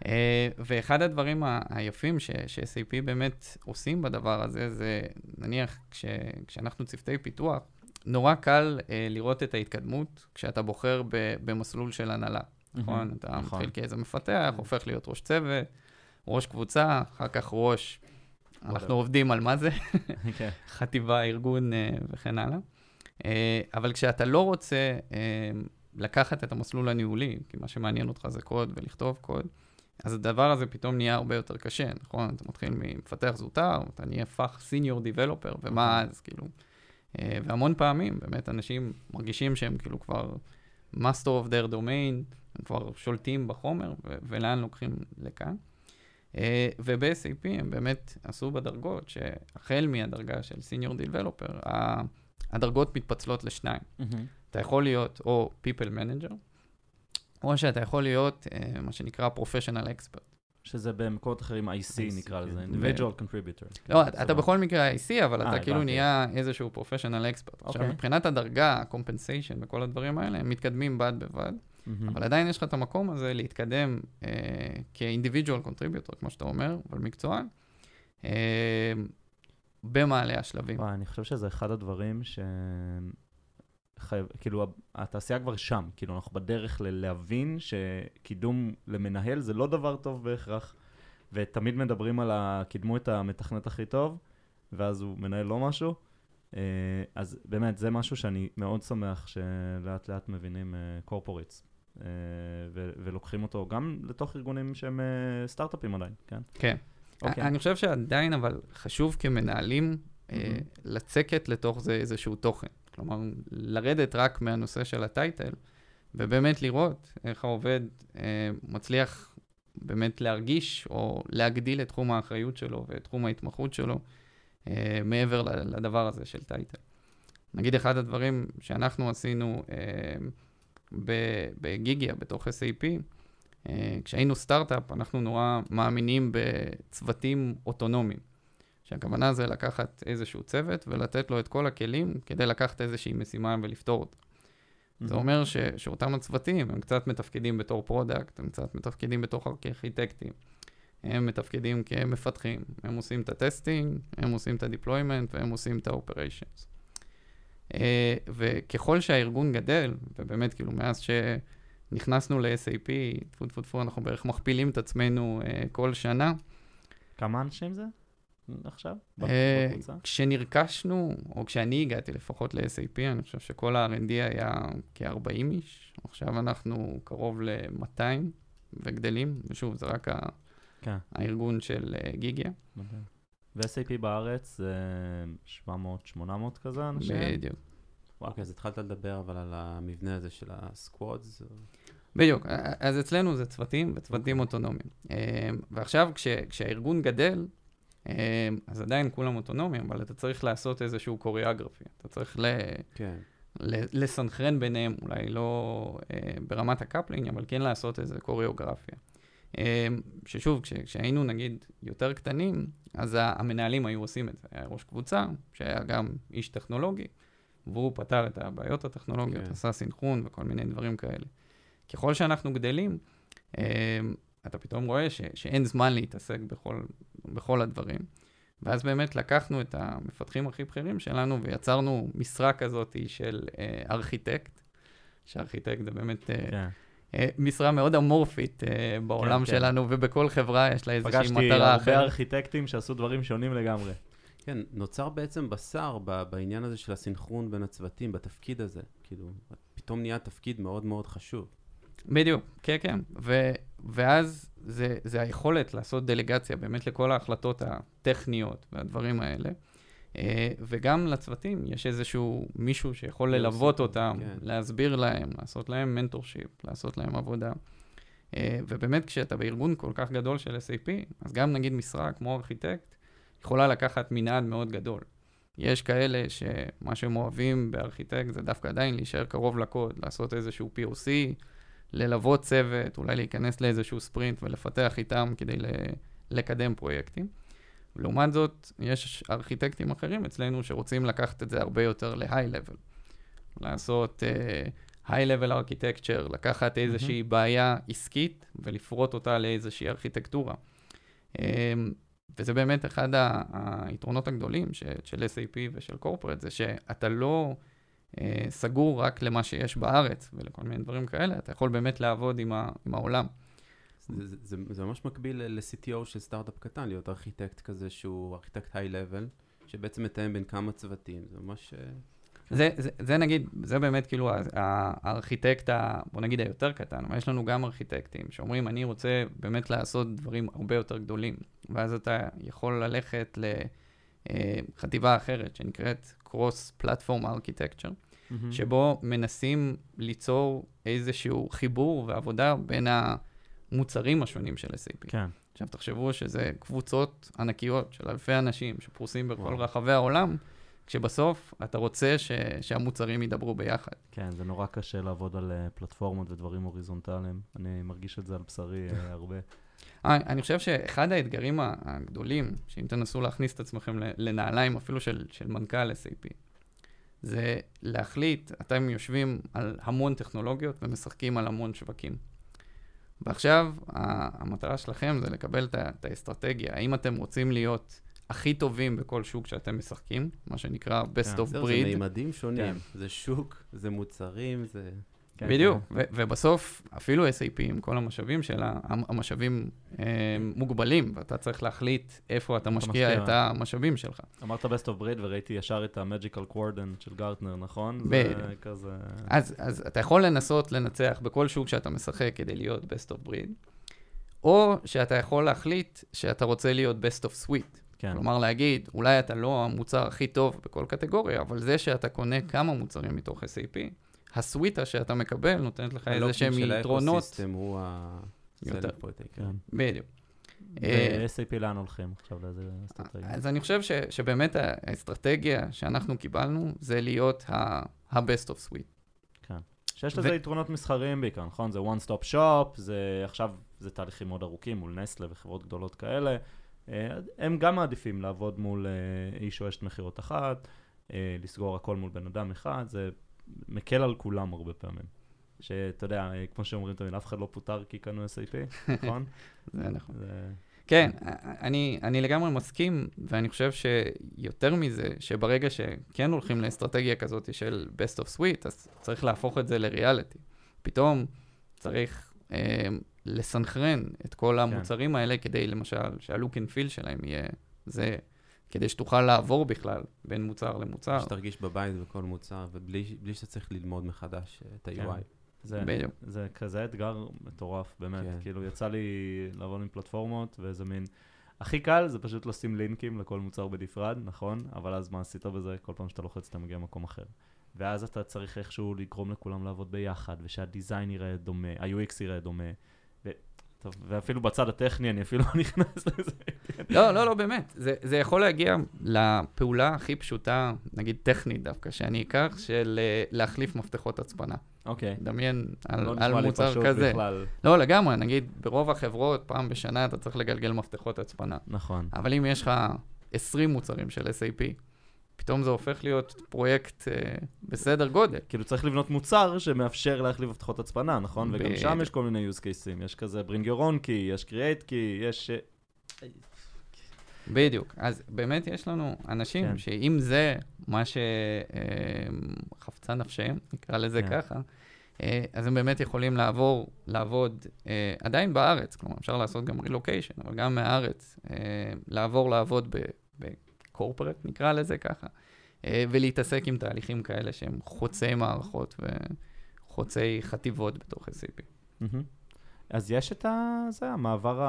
אה, ואחד הדברים ה- היפים ש- ש-SAP באמת עושים בדבר הזה, זה נניח כש- כשאנחנו צוותי פיתוח, נורא קל אה, לראות את ההתקדמות כשאתה בוחר ב- במסלול של הנהלה, נכון? אתה נכון. מתחיל כאיזה מפתח, הופך להיות ראש צוות, ראש קבוצה, אחר כך ראש, אנחנו עובדים על מה זה, *laughs* כן. חטיבה, ארגון אה, וכן הלאה. אה, אבל כשאתה לא רוצה אה, לקחת את המסלול הניהולי, כי מה שמעניין אותך זה קוד ולכתוב קוד, אז הדבר הזה פתאום נהיה הרבה יותר קשה, נכון? אתה מתחיל ממפתח זוטר, אתה נהיה פח סיניור דיבלופר, ומה אז, כאילו. והמון פעמים, באמת, אנשים מרגישים שהם כאילו כבר master of their domain, הם כבר שולטים בחומר, ולאן לוקחים לכאן. אה, וב-SAP הם באמת עשו בדרגות, שהחל מהדרגה של סיניור דיבלופר, הדרגות מתפצלות לשניים. מהמם. אתה יכול להיות או people manager, או שאתה יכול להיות uh, מה שנקרא professional expert. שזה במקומות אחרים IC IC, נקרא לזה, כן. individual contributor. לא, אתה בכל מקרה IC, אבל אה, אתה כאילו הבנתי. נהיה איזשהו professional expert. עכשיו, אוקיי. מבחינת הדרגה, ה-compensation וכל הדברים האלה, הם מתקדמים בד בבד, מהמם. אבל עדיין יש לך את המקום הזה להתקדם uh, כ-individual contributor, כמו שאתה אומר, אבל מקצוען, uh, במעלה השלבים. וואי, אני חושב שזה אחד הדברים ש... חייב, כאילו, התעשייה כבר שם, כאילו, אנחנו בדרך ל- להבין שקידום למנהל זה לא דבר טוב בהכרח, ותמיד מדברים על ה... קידמו את המתכנת הכי טוב, ואז הוא מנהל לא משהו. אה, אז באמת, זה משהו שאני מאוד שמח שלאט לאט מבינים קורפורטס, ולוקחים אותו גם לתוך ארגונים שהם אה, סטארט-אפים עדיין, כן? כן. אוקיי. אני חושב שעדיין, אבל חשוב כמנהלים אה, מהמם. לצקת לתוך זה איזשהו תוכן. כלומר, לרדת רק מהנושא של הטייטל, ובאמת לראות איך העובד אה, מצליח באמת להרגיש או להגדיל את תחום האחריות שלו ואת תחום ההתמחות שלו אה, מעבר לדבר הזה של title. נגיד אחד הדברים שאנחנו עשינו אה, בגיגיה, בתוך SAP, אה, כשהיינו סטארט-אפ, אנחנו נורא מאמינים בצוותים אוטונומיים. שהכוונה זה לקחת איזשהו צוות ולתת לו את כל הכלים כדי לקחת איזושהי משימה ולפתור אותה. זה אומר ש, שאותם הצוותים, הם קצת מתפקדים בתור product, הם קצת מתפקדים בתור ארכיטקטים, הם מתפקדים כמפתחים, הם עושים את ה testing, הם עושים את ה deployment והם עושים את ה operations. וככל שהארגון גדל, ובאמת כאילו מאז שנכנסנו ל-SAP, טפו טפו טפו, אנחנו בערך מכפילים את עצמנו uh, כל שנה. כמה אנשים זה עכשיו? אה, בקבוצה? כשנרכשנו, או כשאני הגעתי לפחות ל-SAP, אני חושב שכל ה-R&D היה כ-40 איש, עכשיו אנחנו קרוב ל-200 וגדלים, ושוב, זה רק ה... כן. הארגון של גיגיה. ו-SAP בארץ זה 700-800 כזה אנשים? בדיוק. אוקיי, אז התחלת לדבר אבל על המבנה הזה של הסקוואדס. בדיוק, אז אצלנו זה צוותים וצוותים אוטונומיים. ועכשיו כש, כשהארגון גדל, אז עדיין כולם אוטונומיים, אבל אתה צריך לעשות איזשהו קוריאגרפי. אתה צריך ל... כן. לסנכרן ביניהם, אולי לא ברמת ה coupling, אבל כן לעשות איזה קוריאוגרפיה. אמ, ששוב, כש, כשהיינו נגיד יותר קטנים, אז המנהלים היו עושים את זה. היה ראש קבוצה, שהיה גם איש טכנולוגי, והוא פתר את הבעיות הטכנולוגיות, כן. עשה סינכרון וכל מיני דברים כאלה. ככל שאנחנו גדלים, אמ, אתה פתאום רואה ש, שאין זמן להתעסק בכל, בכל הדברים. ואז באמת לקחנו את המפתחים הכי בכירים שלנו ויצרנו משרה כזאת של אה, ארכיטקט, שארכיטקט זה באמת... אה, כן. משרה מאוד אמורפית אה, בעולם כן, כן. שלנו, כן. ובכל חברה יש לה איזושהי מטרה אחרת. פגשתי הרבה ארכיטקטים שעשו דברים שונים לגמרי. כן, נוצר בעצם בשר בעניין הזה של הסינכרון בין הצוותים, בתפקיד הזה. כאילו, פתאום נהיה תפקיד מאוד מאוד חשוב. בדיוק, כן, כן. ו, ואז זה, זה היכולת לעשות דלגציה באמת לכל ההחלטות הטכניות והדברים האלה. אה, וגם לצוותים יש איזשהו מישהו שיכול ללוות אותם, כן. להסביר להם, לעשות להם mentorship, לעשות להם עבודה. אה, ובאמת כשאתה בארגון כל כך גדול של SAP, אז גם נגיד משרה כמו ארכיטקט, יכולה לקחת מנעד מאוד גדול. יש כאלה שמה שהם אוהבים בארכיטקט זה דווקא עדיין להישאר קרוב לקוד, לעשות איזשהו POC, ללוות צוות, אולי להיכנס לאיזשהו ספרינט ולפתח איתם כדי לקדם פרויקטים. לעומת זאת, יש ארכיטקטים אחרים אצלנו שרוצים לקחת את זה הרבה יותר ל-high-level. לעשות uh, high-level architecture, לקחת איזושהי mm-hmm. בעיה עסקית ולפרוט אותה לאיזושהי ארכיטקטורה. Um, וזה באמת אחד היתרונות הגדולים ש, של SAP ושל corporate, זה שאתה לא uh, סגור רק למה שיש בארץ ולכל מיני דברים כאלה, אתה יכול באמת לעבוד עם, ה, עם העולם. זה, זה, ממש מקביל ל-CTO של סטארט-אפ קטן, להיות ארכיטקט כזה שהוא ארכיטקט היי-לבל, שבעצם מתאם בין כמה צוותים, זה ממש... אה, זה, זה, זה נגיד, זה באמת כאילו הארכיטקט, ה, בוא נגיד היותר קטן, אבל יש לנו גם ארכיטקטים שאומרים, אני רוצה באמת לעשות דברים הרבה יותר גדולים, ואז אתה יכול ללכת לחטיבה אה, אחרת שנקראת Cross Platform Architecture, mm-hmm. שבו מנסים ליצור איזשהו חיבור ועבודה בין ה... המוצרים השונים של SAP. כן. עכשיו, תחשבו שזה קבוצות ענקיות של אלפי אנשים שפרוסים בכל וואו. רחבי העולם, כשבסוף אתה רוצה ש, שהמוצרים ידברו ביחד. כן, זה נורא קשה לעבוד על uh, פלטפורמות ודברים הוריזונטליים. אני מרגיש את זה על בשרי uh, *laughs* הרבה. אה, אני חושב שאחד האתגרים הגדולים, שאם תנסו להכניס את עצמכם לנעליים אפילו של, של מנכ"ל SAP, זה להחליט, אתם יושבים על המון טכנולוגיות ומשחקים על המון שווקים. ועכשיו, המטרה שלכם זה לקבל את האסטרטגיה. האם אתם רוצים להיות הכי טובים בכל שוק שאתם משחקים, מה שנקרא best of breed. זה מימדים שונים, כן. זה שוק, זה מוצרים, זה... כן, בדיוק, כן. ובסוף אפילו SAP עם כל המשאבים שלה, המשאבים אה, מוגבלים, ואתה צריך להחליט איפה אתה משקיע משקיע את המשאבים שלך. אמרת best of breed וראיתי ישר את ה-magical quadrant של גרטנר, נכון? בדיוק. כזה... אז, אז אתה יכול לנסות לנצח בכל שוק שאתה משחק כדי להיות best of breed, או שאתה יכול להחליט שאתה רוצה להיות best of suite. כן. כלומר להגיד, אולי אתה לא המוצר הכי טוב בכל קטגוריה, אבל זה שאתה קונה כמה מוצרים מתוך SAP, הסוויטה שאתה מקבל נותנת לך איזה שהם יתרונות. של האקוסיסטם הוא ה... יותר. כן. בדיוק. ו-SAP אה, לאן הולכים עכשיו לאיזה אסטרטגיה? אז אני חושב ש, שבאמת האסטרטגיה שאנחנו קיבלנו זה להיות ה-best of suite. כן. שיש ו- לזה יתרונות מסחריים בעיקר, נכון? זה one stop shop, זה עכשיו, זה תהליכים מאוד ארוכים מול נסטלה וחברות גדולות כאלה. אה, הם גם מעדיפים לעבוד מול אה, איש או אשת מכירות אחת, לסגור הכל מול בן אדם אחד, זה מקל על כולם הרבה פעמים. שאתה יודע, כמו שאומרים תמיד, אף אחד לא פוטר כי קנו SAP, *laughs* נכון? זה נכון. זה... כן, אני, אני לגמרי מסכים, ואני חושב שיותר מזה, שברגע שכן הולכים לאסטרטגיה כזאת של best of suite, אז צריך להפוך את זה לריאליטי. פתאום צריך אה, לסנכרן את כל המוצרים האלה כדי, למשל, שהלוק אנד פיל שלהם יהיה זה, כדי שתוכל לעבור בכלל בין מוצר למוצר. שתרגיש בבית בכל מוצר, ובלי בלי שאתה צריך ללמוד מחדש אה, את כן. ה-UI. זה, בדיוק. זה כזה אתגר מטורף, באמת. כן. כאילו, יצא לי לעבוד עם פלטפורמות, ואיזה מין... הכי קל זה פשוט לשים לינקים לכל מוצר בנפרד, נכון? אבל אז מה עשית בזה? כל פעם שאתה לוחץ אתה מגיע למקום אחר. ואז אתה צריך איכשהו לגרום לכולם לעבוד ביחד, ושהדיזיין ייראה דומה, ה-UX ייראה דומה. טוב, ואפילו בצד הטכני אני אפילו *laughs* לא נכנס לזה. לא, לא, לא, באמת. זה, זה יכול להגיע לפעולה הכי פשוטה, נגיד טכנית דווקא, שאני אקח, של אה, להחליף מפתחות הצפנה. אוקיי. דמיין על, לא על מוצר כזה. בכלל. לא, לגמרי, נגיד, ברוב החברות, פעם בשנה אתה צריך לגלגל מפתחות הצפנה. נכון. אבל אם יש לך 20 מוצרים של SAP, פתאום זה הופך להיות פרויקט אה, בסדר גודל. כאילו צריך לבנות מוצר שמאפשר להחליף הבטחות הצפנה, נכון? וגם בדיוק. שם יש כל מיני use cases. יש כזה bring your own key, יש create key, יש... אה, בדיוק. אז באמת יש לנו אנשים כן. שאם זה מה שחפצה נפשם, נקרא לזה כן. ככה, אה, אז הם באמת יכולים לעבור, לעבוד אה, עדיין בארץ, כלומר אפשר לעשות גם רילוקיישן, אבל גם מהארץ, אה, לעבור לעבוד בקורפרט, נקרא לזה ככה, אה, ולהתעסק עם תהליכים כאלה שהם חוצי מערכות וחוצי חטיבות בתוך SAP. מהמם. אז יש את ה... זה, המעבר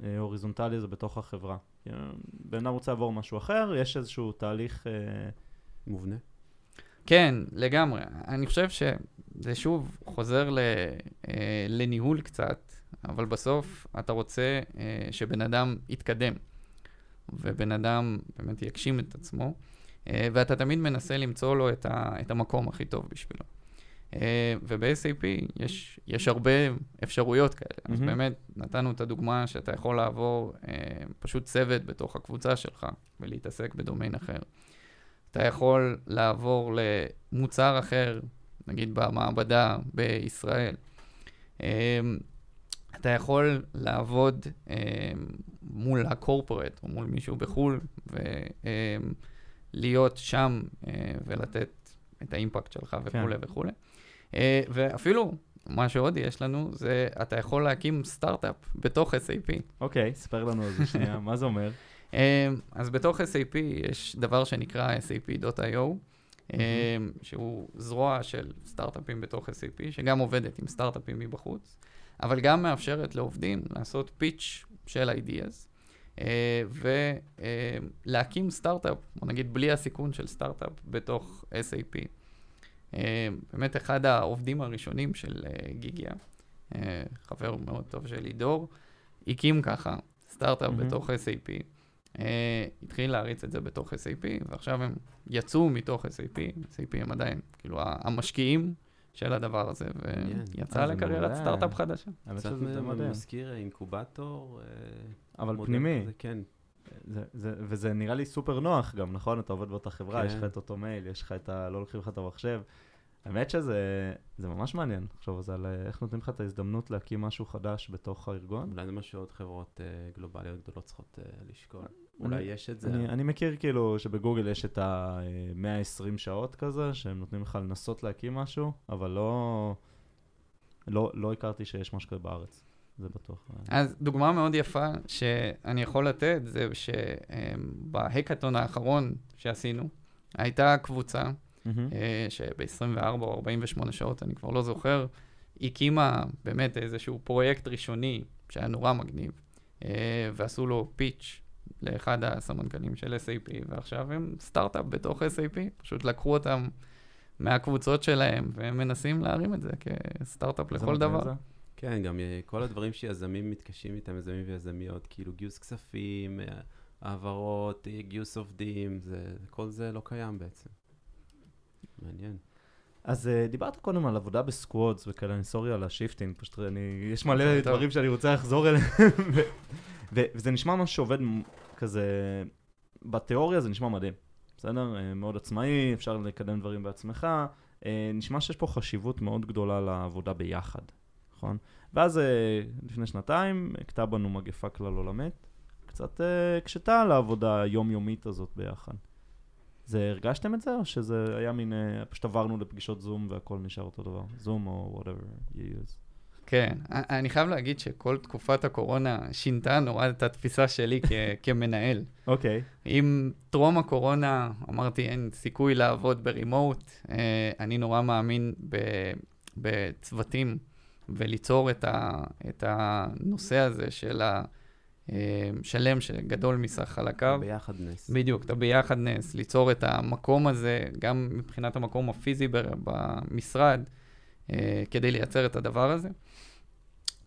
ההוריזונטלי הזה בתוך החברה. כאילו, בן אדם רוצה לעבור משהו אחר, יש איזשהו תהליך... אה, מובנה. כן, לגמרי. אני חושב שזה שוב חוזר ל, אה, לניהול קצת, אבל בסוף אתה רוצה אה, שבן אדם יתקדם, ובן אדם באמת יגשים את עצמו, אה, ואתה תמיד מנסה למצוא לו את, ה, את המקום הכי טוב בשבילו. אה, וב-SAP יש, יש הרבה אפשרויות כאלה. אז מהמם. באמת נתנו את הדוגמה שאתה יכול לעבור אה, פשוט צוות בתוך הקבוצה שלך ולהתעסק בדומיין אחר. אתה יכול לעבור למוצר אחר, נגיד במעבדה בישראל. אתה יכול לעבוד אמ, מול הקורפורט או מול מישהו בחו"ל ולהיות שם אה, ולתת את האימפקט שלך וכולי וכולי. אה, ואפילו, מה שעוד יש לנו, זה אתה יכול להקים סטארט-אפ בתוך SAP. אוקיי, ספר לנו על זה שנייה, *laughs* מה זה אומר? Um, אז בתוך SAP יש דבר שנקרא SAP.io, um, שהוא זרוע של סטארט-אפים בתוך SAP, שגם עובדת עם סטארט-אפים מבחוץ, אבל גם מאפשרת לעובדים לעשות פיץ' של ideas, uh, ולהקים סטארט-אפ, או נגיד בלי הסיכון של סטארט-אפ בתוך SAP. Uh, באמת אחד העובדים הראשונים של uh, גיגיה, חבר מאוד טוב של לידור, הקים ככה סטארט-אפ מהמם. בתוך SAP. Uh, התחיל להריץ את זה בתוך SAP, ועכשיו הם יצאו מתוך SAP, SAP הם עדיין, כאילו, המשקיעים של הדבר הזה. ויצא אה, זה לקריירת. סטארט-אפ חדשה. האמת קצת שזה. מזכיר אינקובטור. אה, אבל פנימי. כזה, כן. זה, זה, וזה נראה לי סופר נוח גם, נכון? אתה עובד באותה חברה, כן. יש לך את אותו מייל, יש לך את ה... לא לוקחים לך את המחשב. האמת שזה זה ממש מעניין לחשוב על זה, על אה, איך נותנים לך את ההזדמנות להקים משהו חדש בתוך הארגון. אולי זה מה שעוד חברות אה, גלובליות גדולות צריכות אה, לשקול. אולי יש את זה. אני, אני מכיר כאילו שבגוגל יש את ה-120 שעות כזה, שהם נותנים לך לנסות להקים משהו, אבל לא, לא, לא הכרתי שיש משהו כזה בארץ, זה בטוח. אז דוגמה מאוד יפה שאני יכול לתת, זה שבהקאטון האחרון שעשינו, הייתה קבוצה. אה, שב-24 או 48 שעות, אני כבר לא זוכר, הקימה באמת איזשהו פרויקט ראשוני שהיה נורא מגניב, אה, ועשו לו pitch לאחד הסמנכ"לים של SAP, ועכשיו הם סטארט-אפ בתוך SAP, פשוט לקחו אותם מהקבוצות שלהם, והם מנסים להרים את זה כסטארט-אפ לכל דבר. זה. כן, גם אה, כל הדברים שיזמים מתקשים איתם, יזמים ויזמיות, כאילו גיוס כספים, אה, העברות, אה, גיוס עובדים, זה, כל זה לא קיים בעצם. מעניין. אז uh, דיברת קודם על עבודה ב squads וכאלה, אני sorry על ה shifting, פשוט אני, יש מלא טוב. דברים שאני רוצה לחזור אליהם, ו- ו- וזה נשמע משהו שעובד כזה, בתיאוריה זה נשמע מדהים, בסדר? אה, מאוד עצמאי, אפשר לקדם דברים בעצמך, אה, נשמע שיש פה חשיבות מאוד גדולה לעבודה ביחד, נכון? ואז אה, לפני שנתיים הכתה בנו מגפה כלל עולמית, קצת אה, הקשתה על העבודה היומיומית הזאת ביחד. זה, הרגשתם את זה, או שזה היה מין, אה, פשוט עברנו לפגישות זום והכל נשאר אותו דבר? זום או whatever you use. כן, אני חייב להגיד שכל תקופת הקורונה שינתה נורא את התפיסה שלי כ- *laughs* כמנהל. אוקיי. אם טרום הקורונה אמרתי אין סיכוי לעבוד ברימוט, אה, אני נורא מאמין ב- בצוותים וליצור את, ה- את הנושא הזה של השלם שגדול מסך חלקיו. ביחד נס. בדיוק, אתה ביחדנס, ליצור את המקום הזה, גם מבחינת המקום הפיזי במשרד, אה, כדי לייצר את הדבר הזה.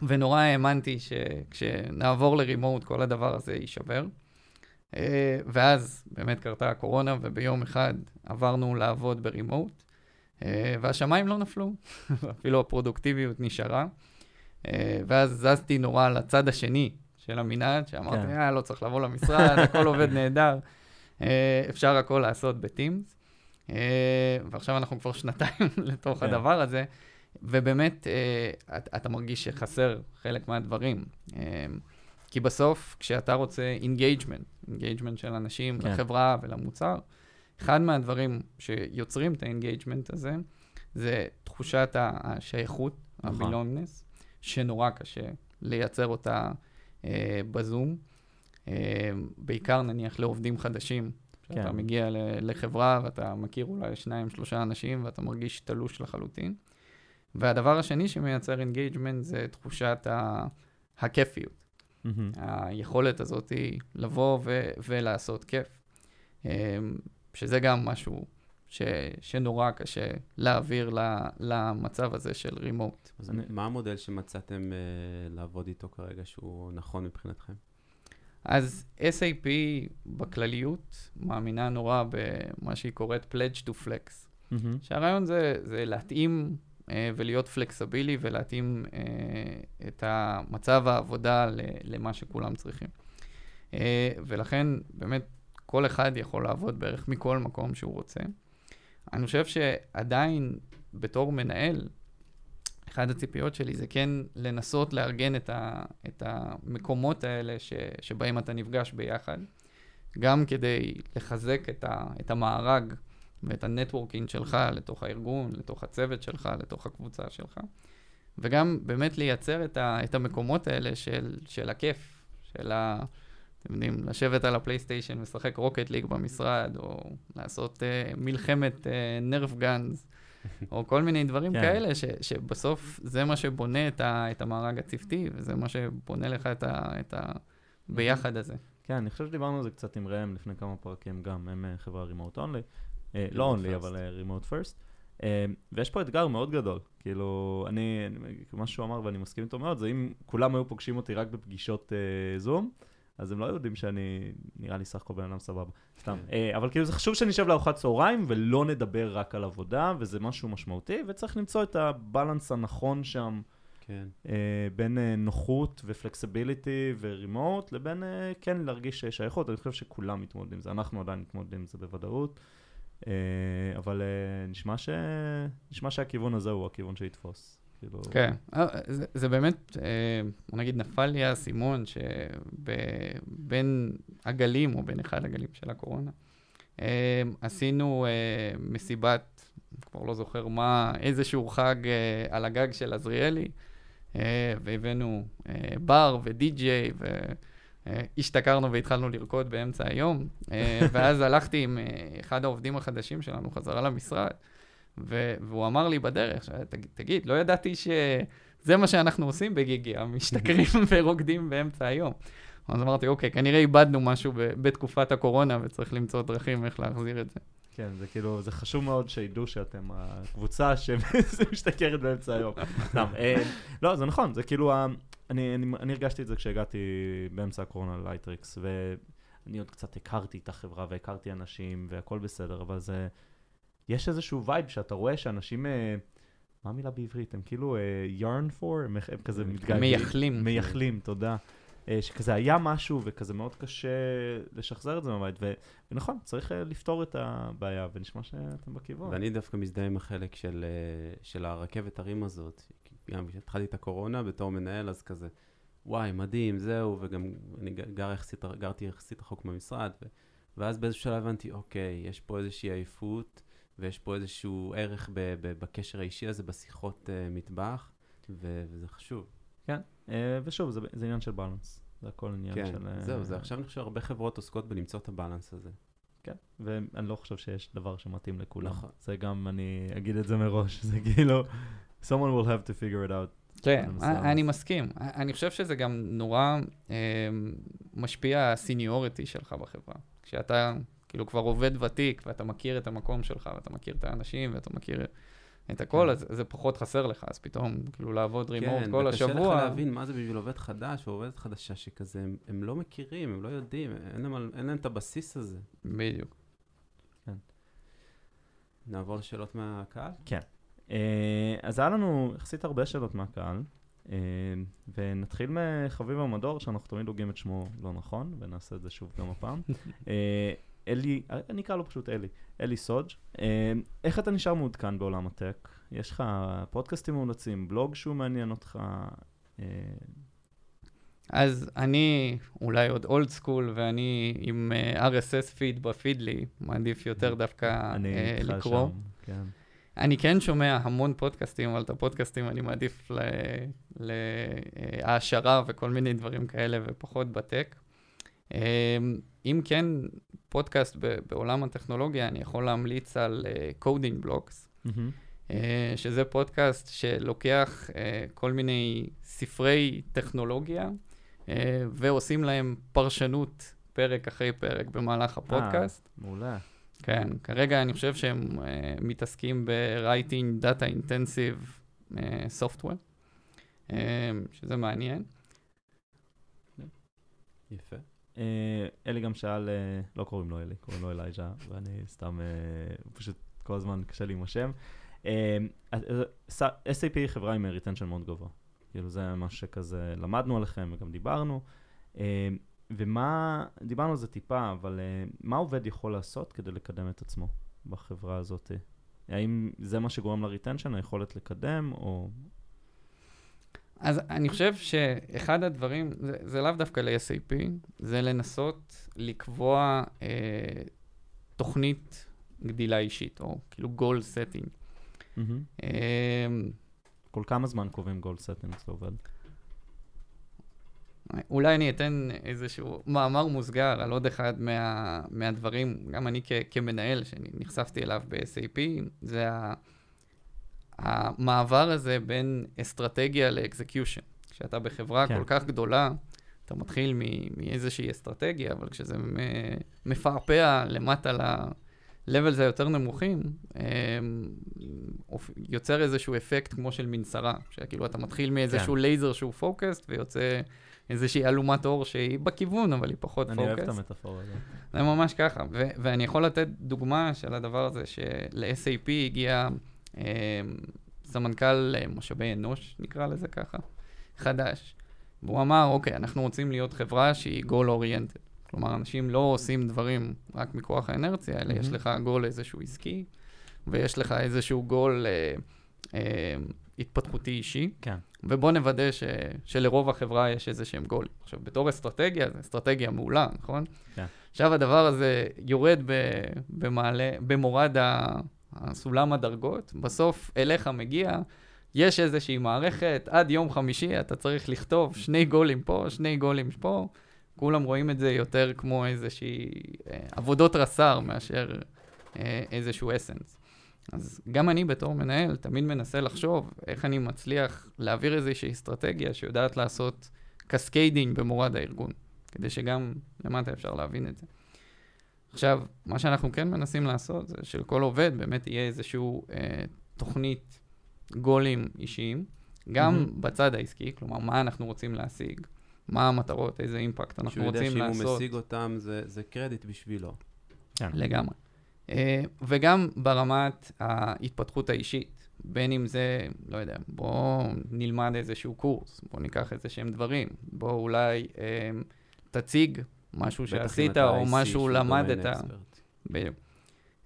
ונורא האמנתי שכשנעבור לרימוט כל הדבר הזה יישבר. אה, ואז באמת קרתה הקורונה, וביום אחד עברנו לעבוד ברימוט, אה, והשמיים לא נפלו, *laughs* אפילו הפרודוקטיביות נשארה. אה, ואז זזתי נורא לצד השני של המנעד, שאמרתי, כן. אה, לא צריך לבוא למשרד, הכל *laughs* עובד נהדר, אה, אפשר הכל לעשות בטימס. אה, ועכשיו אנחנו כבר שנתיים *laughs* לתוך כן. הדבר הזה, ובאמת, אה, את- אתה מרגיש שחסר חלק מהדברים. כי בסוף, כשאתה רוצה engagement, engagement של אנשים כן. לחברה ולמוצר, אחד מהדברים שיוצרים את ה engagement הזה, זה תחושת השייכות, נכון. ה belongness, שנורא קשה לייצר אותה בזום. אה, בעיקר נניח לעובדים חדשים, שאתה כן. מגיע ל- לחברה ואתה מכיר אולי שניים, שלושה אנשים ואתה מרגיש תלוש לחלוטין. והדבר השני שמייצר engagement זה תחושת ה- הכיפיות. מהמם. היכולת הזאת היא לבוא ו- ולעשות כיף. אמ, שזה גם משהו ש- שנורא קשה להעביר ל- למצב הזה של remote. אז אני- מה המודל שמצאתם אה, לעבוד איתו כרגע שהוא נכון מבחינתכם? אז SAP בכלליות מאמינה נורא במה שהיא קוראת Pledge to Flex. מהמם. שהרעיון זה, זה להתאים אה, ולהיות פלקסבילי ולהתאים אה, את המצב העבודה ל- למה שכולם צריכים. אה, ולכן באמת כל אחד יכול לעבוד בערך מכל מקום שהוא רוצה. אני חושב שעדיין בתור מנהל, אחת הציפיות שלי זה כן לנסות לארגן את, ה, את המקומות האלה ש, שבהם אתה נפגש ביחד, גם כדי לחזק את, ה, את המארג ואת ה networking שלך לתוך הארגון, לתוך הצוות שלך, לתוך הקבוצה שלך, וגם באמת לייצר את, ה, את המקומות האלה של, של הכיף, של ה... אתם יודעים, לשבת על הפלייסטיישן ולשחק Rocket League במשרד, או לעשות uh, מלחמת נרף uh, גאנז, או כל מיני דברים כן. כאלה, ש, שבסוף זה מה שבונה את, ה, את המארג הצוותי, וזה מה שבונה לך את, ה, את הביחד הזה. כן, אני חושב שדיברנו על זה קצת עם ראם לפני כמה פרקים גם, הם אה, חברה רימוט אונלי, לא אונלי, first. אבל רימוט פרסט. ויש פה אתגר מאוד גדול, כאילו, אני, אני- מה שהוא אמר ואני מסכים איתו מאוד, זה אם כולם היו פוגשים אותי רק בפגישות אה, זום, אז הם לא יודעים שאני, נראה לי סך הכל בן אדם סבבה, סתם. אה, אבל כאילו זה חשוב שנשב לארוחת צהריים ולא נדבר רק על עבודה, וזה משהו משמעותי, וצריך למצוא את הבלנס הנכון שם. כן. אה, בין אה, נוחות ופלקסיביליטי ורימוט, לבין אה, כן להרגיש שייכות. אני חושב שכולם מתמודדים עם זה, אנחנו עדיין מתמודדים עם זה בוודאות, אה, אבל אה, נשמע, ש... נשמע שהכיוון הזה הוא הכיוון שיתפוס. כאילו... כן, אה, זה, זה באמת, אה, בוא נגיד, נפל לי האסימון שבין הגלים, או בין אחד הגלים של הקורונה, אה, עשינו מסיבת, כבר לא זוכר מה, איזשהו חג אה, על הגג של עזריאלי, אה, והבאנו אה, בר ודי-ג'יי, והשתכרנו והתחלנו לרקוד באמצע היום, ואז הלכתי עם אחד העובדים החדשים שלנו חזרה למשרד. ו- והוא אמר לי בדרך, ש- תגיד, תגיד, לא ידעתי שזה מה שאנחנו עושים בגיגי, משתכרים *laughs* ורוקדים באמצע היום. אז אמרתי, אוקיי, כנראה איבדנו משהו ב- בתקופת הקורונה וצריך למצוא דרכים איך להחזיר את זה. כן, זה כאילו, זה חשוב מאוד שידעו שאתם הקבוצה שמשתכרת *laughs* באמצע היום. סתם, אה, לא, זה נכון, זה כאילו, ה- אני, אני, אני הרגשתי את זה כשהגעתי באמצע הקורונה ל Lightricks, ואני עוד קצת הכרתי את החברה והכרתי אנשים והכל בסדר, אבל זה, יש איזשהו vibe שאתה רואה שאנשים, אה, מה המילה בעברית? הם כאילו אה, yarn for, הם, הם כזה מתגעגעים. מייחלים. מייחלים, תודה. אה, שכזה היה משהו וכזה מאוד קשה לשחזר את זה מהבית, ו- ונכון, צריך אה, לפתור את הבעיה, ונשמע שאתם בכיוון. ואני דווקא מזדהה עם החלק של, אה, של הרכבת הרים הזאת. גם כשהתחלתי את הקורונה בתור מנהל, אז כזה, וואי, מדהים, זהו, וגם אני גר יחסית, גרתי יחסית רחוק מהמשרד, ו, ואז באיזשהו שלב הבנתי, אוקיי, יש פה איזושהי עייפות, ויש פה איזשהו ערך ב, ב, בקשר האישי הזה, בשיחות uh, מטבח, ו, וזה חשוב. אה, ושוב, זה, זה עניין של בלנס. זה הכל עניין כן, של... אה, זהו, זה עכשיו אני חושב הרבה חברות עוסקות בלמצוא את הבאלנס הזה. כן, ואני לא חושב שיש דבר שמתאים לכולם. נכון. זה גם, אני אגיד את זה מראש, *laughs* זה כאילו, someone will have to figure it out. כן, אני מסכים. אני חושב שזה גם נורא אה, משפיע הסיניוריטי שלך בחברה. כשאתה כאילו כבר עובד ותיק, ואתה מכיר את המקום שלך, ואתה מכיר את האנשים, ואתה מכיר את הכל, כן. אז זה פחות חסר לך, אז פתאום כאילו לעבוד רימורט כן, כל וקשה לך השבוע. להבין מה זה בשביל עובד חדש או עובדת חדשה שכזה, הם, הם לא מכירים, הם לא יודעים, אין להם, אין להם את הבסיס הזה. בדיוק. נעבור לשאלות מהקהל? אה, אז היה לנו יחסית הרבה שאלות מהקהל, אה, ונתחיל מחביב המדור, שאנחנו תמיד הוגים את שמו לא נכון, ונעשה את זה שוב גם הפעם. *laughs* אלי, אני אקרא לו פשוט אלי, אלי סודג', אה, איך אתה נשאר מעודכן בעולם הטק? יש לך פודקאסטים מאולצים, בלוג שהוא מעניין אותך? אה, אז אני אולי עוד אולד סקול, ואני עם אה, RSS פיד בפיד לי, מעדיף יותר דווקא אני איתך לקרוא. שם, כן. אני כן שומע המון פודקאסטים, אבל את הפודקאסטים אני מעדיף להעשרה וכל מיני דברים כאלה, ופחות בטק. אמ, אם כן, פודקאסט בעולם הטכנולוגיה, אני יכול להמליץ על Coding Blocks, מהמם. שזה פודקאסט שלוקח אה, כל מיני ספרי טכנולוגיה, אה, ועושים להם פרשנות פרק אחרי פרק במהלך הפודקאסט. מעולה. כן, כרגע אני חושב שהם uh, מתעסקים ב-writing data intensive uh, software, uh, שזה מעניין. יפה. אה, אלי גם שאל, אה, לא קוראים לו אלי, קוראים לו אלייג'ה, ואני סתם, אה, פשוט כל הזמן קשה לי עם השם. SAP היא חברה עם retention מאוד גבוה. כאילו זה מה שכזה למדנו עליכם וגם דיברנו. ומה, דיברנו על זה טיפה, אבל מה עובד יכול לעשות כדי לקדם את עצמו בחברה הזאת? האם זה מה שגורם ל-retension, היכולת לקדם, או... אז אני חושב שאחד הדברים, זה, זה לאו דווקא ל-SAP, זה לנסות לקבוע uh, תוכנית גדילה אישית, או כאילו goal setting. מהמם. Uh, כל כמה זמן קובעים goal setting זה עובד? אולי אני אתן איזשהו מאמר מוסגר על עוד אחד מה, מהדברים, גם אני כ, כמנהל שנחשפתי אליו ב-SAP, זה ה, המעבר הזה בין אסטרטגיה ל execution. כשאתה בחברה כן. כל כך גדולה, אתה מתחיל מ- מאיזושהי אסטרטגיה, אבל כשזה מ- מפעפע למטה ל-levels היותר נמוכים, אמ, אופ- יוצר איזשהו אפקט כמו של מנסרה, שכאילו אתה מתחיל מאיזשהו כן. לייזר שהוא focused, ויוצא איזושהי אלומת אור שהיא בכיוון, אבל היא פחות אני אוהב את focused. המטאפורה הזאת. זה ממש ככה, ו- ואני יכול לתת דוגמה של הדבר הזה, של-SAP הגיע אה, סמנכ"ל אה, משאבי אנוש, נקרא לזה ככה, חדש. והוא אמר, אוקיי, אנחנו רוצים להיות חברה שהיא goal oriented. כלומר, אנשים לא עושים דברים רק מכוח האנרציה, אלא יש מהמם. לך גול איזשהו עסקי, ויש לך איזשהו גול אה, אה, התפתחותי אישי. כן. ובוא נוודא ש, שלרוב החברה יש איזה שהם גולים. עכשיו, בתור אסטרטגיה, זו אסטרטגיה מעולה, נכון? כן. עכשיו הדבר הזה יורד ב, במעלה, במורד ה- הסולם הדרגות, בסוף אליך מגיע, יש איזושהי מערכת, עד יום חמישי אתה צריך לכתוב שני גולים פה, שני גולים פה, כולם רואים את זה יותר כמו איזושהי אה, עבודות רס"ר מאשר אה, איזשהו אסנס. אז גם אני בתור מנהל תמיד מנסה לחשוב איך אני מצליח להעביר איזושהי אסטרטגיה שיודעת לעשות cascading במורד הארגון, כדי שגם למטה אפשר להבין את זה. עכשיו, מה שאנחנו כן מנסים לעשות זה שלכל עובד באמת יהיה איזשהו אה, תוכנית גולים אישיים, גם מהמם. בצד העסקי, כלומר, מה אנחנו רוצים להשיג, מה המטרות, איזה impact אנחנו שהוא יודע רוצים שאם לעשות. הוא משיג אותם, זה, זה קרדיט בשבילו. כן. לגמרי. אה, וגם ברמת ההתפתחות האישית, בין אם זה, לא יודע, בואו נלמד איזשהו קורס, בואו ניקח איזה שהם דברים, בואו אולי אה, תציג משהו שעשית, או משהו למדת. בדיוק.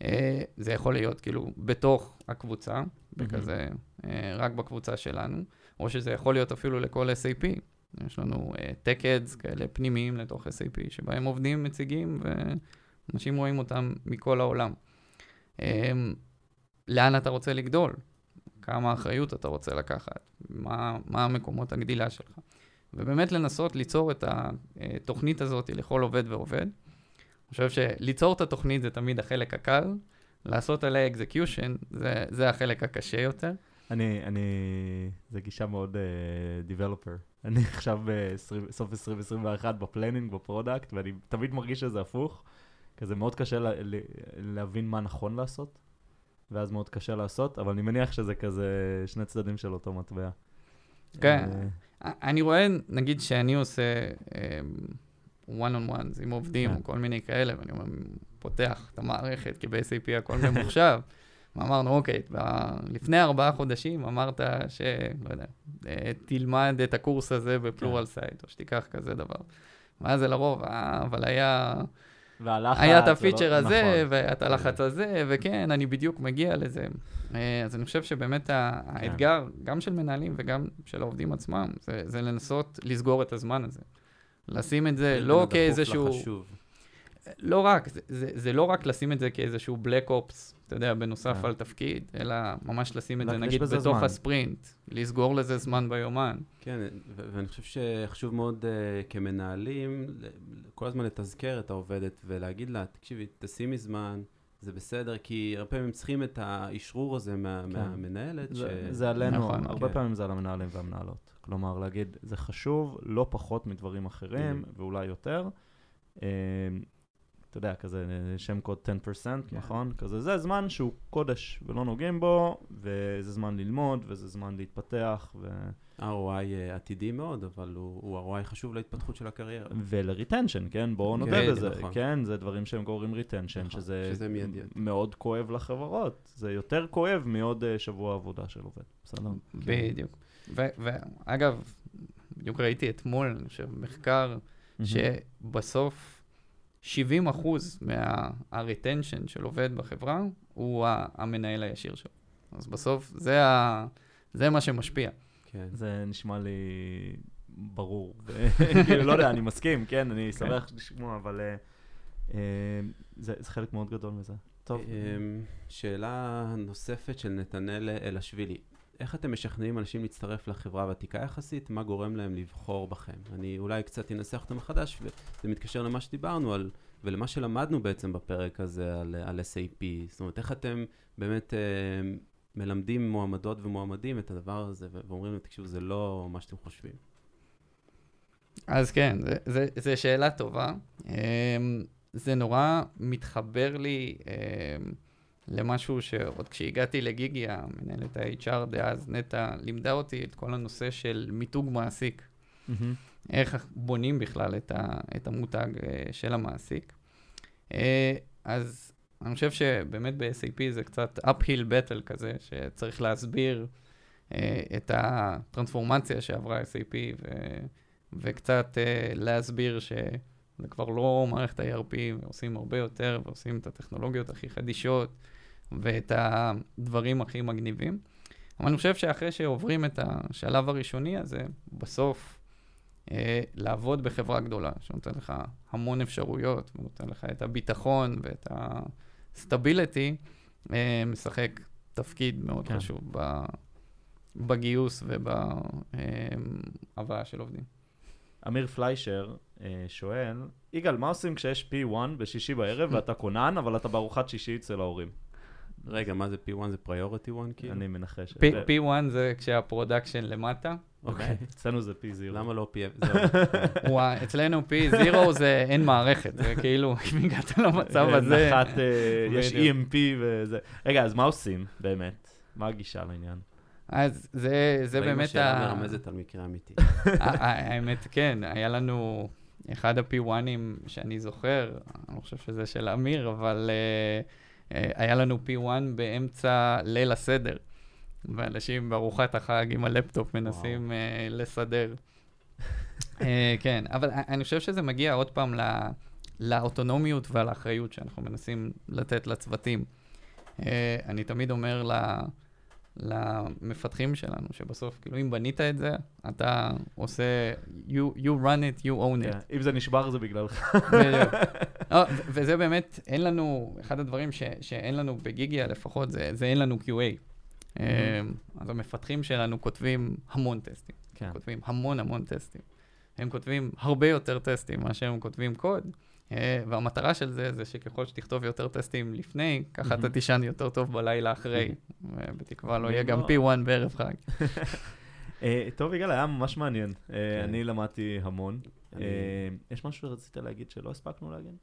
אה, זה יכול להיות כאילו בתוך הקבוצה, בכזה, אה, רק בקבוצה שלנו, או שזה יכול להיות אפילו לכל SAP. יש לנו אה, tech-ads כאלה פנימיים לתוך SAP, שבהם עובדים, מציגים, ואנשים רואים אותם מכל העולם. לאן אתה רוצה לגדול? כמה אחריות אתה רוצה לקחת? מה, מה המקומות הגדילה שלך? ובאמת לנסות ליצור את התוכנית הזאת לכל עובד ועובד. אני חושב שליצור את התוכנית זה תמיד החלק הקל, לעשות עליה execution זה, זה החלק הקשה יותר. אני, אני, זה גישה מאוד uh, developer. אני *laughs* עכשיו בסוף 2021 ב planning, ב product, ואני תמיד מרגיש שזה הפוך. כזה מאוד קשה לה, לה, להבין מה נכון לעשות, ואז מאוד קשה לעשות, אבל אני מניח שזה כזה שני צדדים של אותו מטבע. כן. אה, אני רואה, נגיד שאני עושה um, one on ones עם עובדים, כן. או כל מיני כאלה, ואני אומר, פותח את המערכת, כי ב-SAP הכל ממוחשב. *laughs* ואמרנו, אוקיי, ב- לפני ארבעה חודשים אמרת ש... לא יודע, אה, תלמד את הקורס הזה ב Pluralsight, או שתיקח כזה דבר. ואז זה לרוב, אה, אבל היה, והלחץ, היה את לא- הפיצ'ר הזה, נכון. והיה את הלחץ הזה, וכן, אני בדיוק מגיע לזה. אה, אז אני חושב שבאמת כן. האתגר, גם של מנהלים וגם של העובדים עצמם, זה, זה לנסות לסגור את הזמן הזה. לשים את זה לא כאיזשהו... לחשוב. לא רק, זה, זה, זה לא רק לשים את זה כאיזשהו black ops, אתה יודע, בנוסף כן. על תפקיד, אלא ממש לשים את זה, נגיד, בתוך זמן. הספרינט, לסגור לזה זמן ביומן. כן, ו- ואני חושב שחשוב מאוד uh, כמנהלים, כל הזמן לתזכר את העובדת ולהגיד לה, תקשיבי, תשימי זמן, זה בסדר, כי הרבה פעמים צריכים את האשרור הזה מה, כן. מהמנהלת. זה, ש... זה עלינו, נכון, הרבה כן. פעמים זה על המנהלים והמנהלות. כלומר, להגיד, זה חשוב לא פחות מדברים אחרים. ואולי יותר. אה, אתה יודע, כזה שם קוד 10%, כן. נכון? כזה, זה זמן שהוא קודש ולא נוגעים בו, וזה זמן ללמוד, וזה זמן להתפתח, ו... ROI uh, עתידי מאוד, אבל הוא, הוא ROI חשוב להתפתחות של הקריירה. ול retention, כן? בואו נודה כן, בזה. נכון. כן, זה דברים שהם גורמים retention, נכון, שזה, שזה מיידי. מאוד כואב לחברות. זה יותר כואב מעוד אה, שבוע עבודה של עובד. בסדר? בדיוק. ו- ואגב, בדיוק ראיתי אתמול, אני חושב, מחקר, שבסוף 70 אחוז מה-retention של עובד בחברה הוא המנהל הישיר שלו. אז בסוף זה, ה- זה מה שמשפיע. כן. זה נשמע לי ברור. *laughs* כאילו, לא יודע, אני מסכים, כן, אני שמח לשמוע, אבל אה, אה, זה זה חלק מאוד גדול מזה. טוב. אמ, שאלה נוספת של נתנאל אלשווילי. איך אתם משכנעים אנשים להצטרף לחברה ותיקה יחסית? מה גורם להם לבחור בכם? אני אולי קצת אנסח אותם מחדש, וזה מתקשר למה שדיברנו על, ולמה שלמדנו בעצם בפרק הזה על, על SAP. זאת אומרת, איך אתם באמת אה, מלמדים מועמדות ומועמדים את הדבר הזה, ואומרים להם, תקשיבו, זה לא מה שאתם חושבים. אז כן, זה שאלה טובה. Um, זה נורא מתחבר לי um, למשהו שעוד כשהגעתי לגיגי, המנהלת ה-HR דאז, נטע, לימדה אותי את כל הנושא של מיתוג מעסיק. מהמם. איך בונים בכלל את, ה, את המותג uh, של המעסיק. Uh, אז אני חושב שבאמת ב-SAP זה קצת uphill battle כזה, שצריך להסביר uh, את הטרנספורמציה שעברה SAP, ו, וקצת uh, להסביר שזה כבר לא מערכת ה-ERP, ועושים הרבה יותר, ועושים את הטכנולוגיות הכי חדישות, ואת הדברים הכי מגניבים. אבל אני חושב שאחרי שעוברים את השלב הראשוני הזה, בסוף אה, לעבוד בחברה גדולה, שנותן לך המון אפשרויות, ונותן לך את הביטחון ואת הסטביליטי, אה, משחק תפקיד מאוד כן. חשוב ב, בגיוס ובהבאה של עובדים. אמיר פליישר אה, שואל, יגאל, מה עושים כשיש P1 בשישי בערב *laughs* ואתה כונן, אבל אתה בארוחת שישי אצל ההורים? רגע, מה זה P1? זה Priority 1 כאילו? אני מנחש. P- P1 זה כשה production למטה, אוקיי. אצלנו זה P0. למה לא P... זהו. *laughs* הוא ה- אצלנו P0 זה אין מערכת, זה כאילו, *laughs* אם הגעת למצב הזה... נחת, אה, יש. EMP וזה. רגע, אז מה עושים באמת? מה הגישה לעניין? אז זה, זה באמת השאלה ה... מרמזת על מקרה אמיתי. האמת, כן, היה לנו אחד ה-P1ים שאני זוכר, אני לא חושב שזה של אמיר, אבל uh, אה, היה לנו P1 באמצע ליל הסדר, ואנשים בארוחת החג עם הלפטופ מנסים אה, לסדר. אה, כן, אבל אני חושב שזה מגיע עוד פעם לא, לאוטונומיות ולאחריות שאנחנו מנסים לתת לצוותים. אה, אני תמיד אומר ל... למפתחים שלנו, שבסוף, כאילו, אם בנית את זה, אתה עושה, you, you run it, you own it. Yeah, אם זה נשבר זה בגללך. בדיוק. *laughs* oh, וזה באמת, אין לנו, אחד הדברים ש, שאין לנו בגיגיה לפחות, זה, זה אין לנו QA. Mm-hmm. אז המפתחים שלנו כותבים המון טסטים. כן. כותבים המון המון טסטים. הם כותבים הרבה יותר טסטים מאשר הם כותבים קוד. אה, והמטרה של זה, זה שככל שתכתוב יותר טסטים לפני, ככה אתה תישן יותר טוב בלילה אחרי. בתקווה לא יהיה גם P1 בערב חג. *laughs* אה, טוב, יגאל, היה ממש מעניין. אה, כן. אני למדתי המון. יש משהו שרצית להגיד שלא הספקנו להגיד?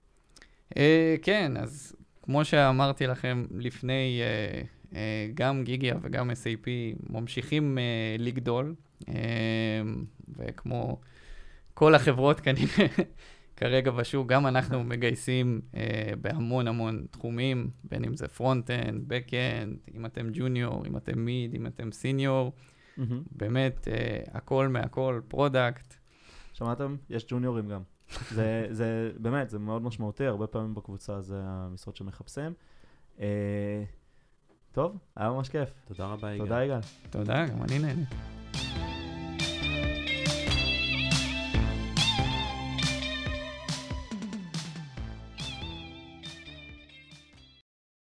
כן, אז כמו שאמרתי לכם לפני, גם Gigya וגם SAP ממשיכים לגדול, וכמו כל החברות כנראה, כרגע בשוק, גם אנחנו מגייסים אה, בהמון המון תחומים, בין אם זה front-end, back-end, אם אתם junior, אם אתם mid, אם אתם senior, mm-hmm. באמת, אה, הכל מהכל, product. שמעתם? יש junior ים גם. *laughs* זה, זה באמת, זה מאוד משמעותי, הרבה פעמים בקבוצה זה המשרות שמחפשים. אה, טוב, היה ממש כיף. תודה רבה, יגאל. תודה, יגאל. תודה, גם אני נהניתי.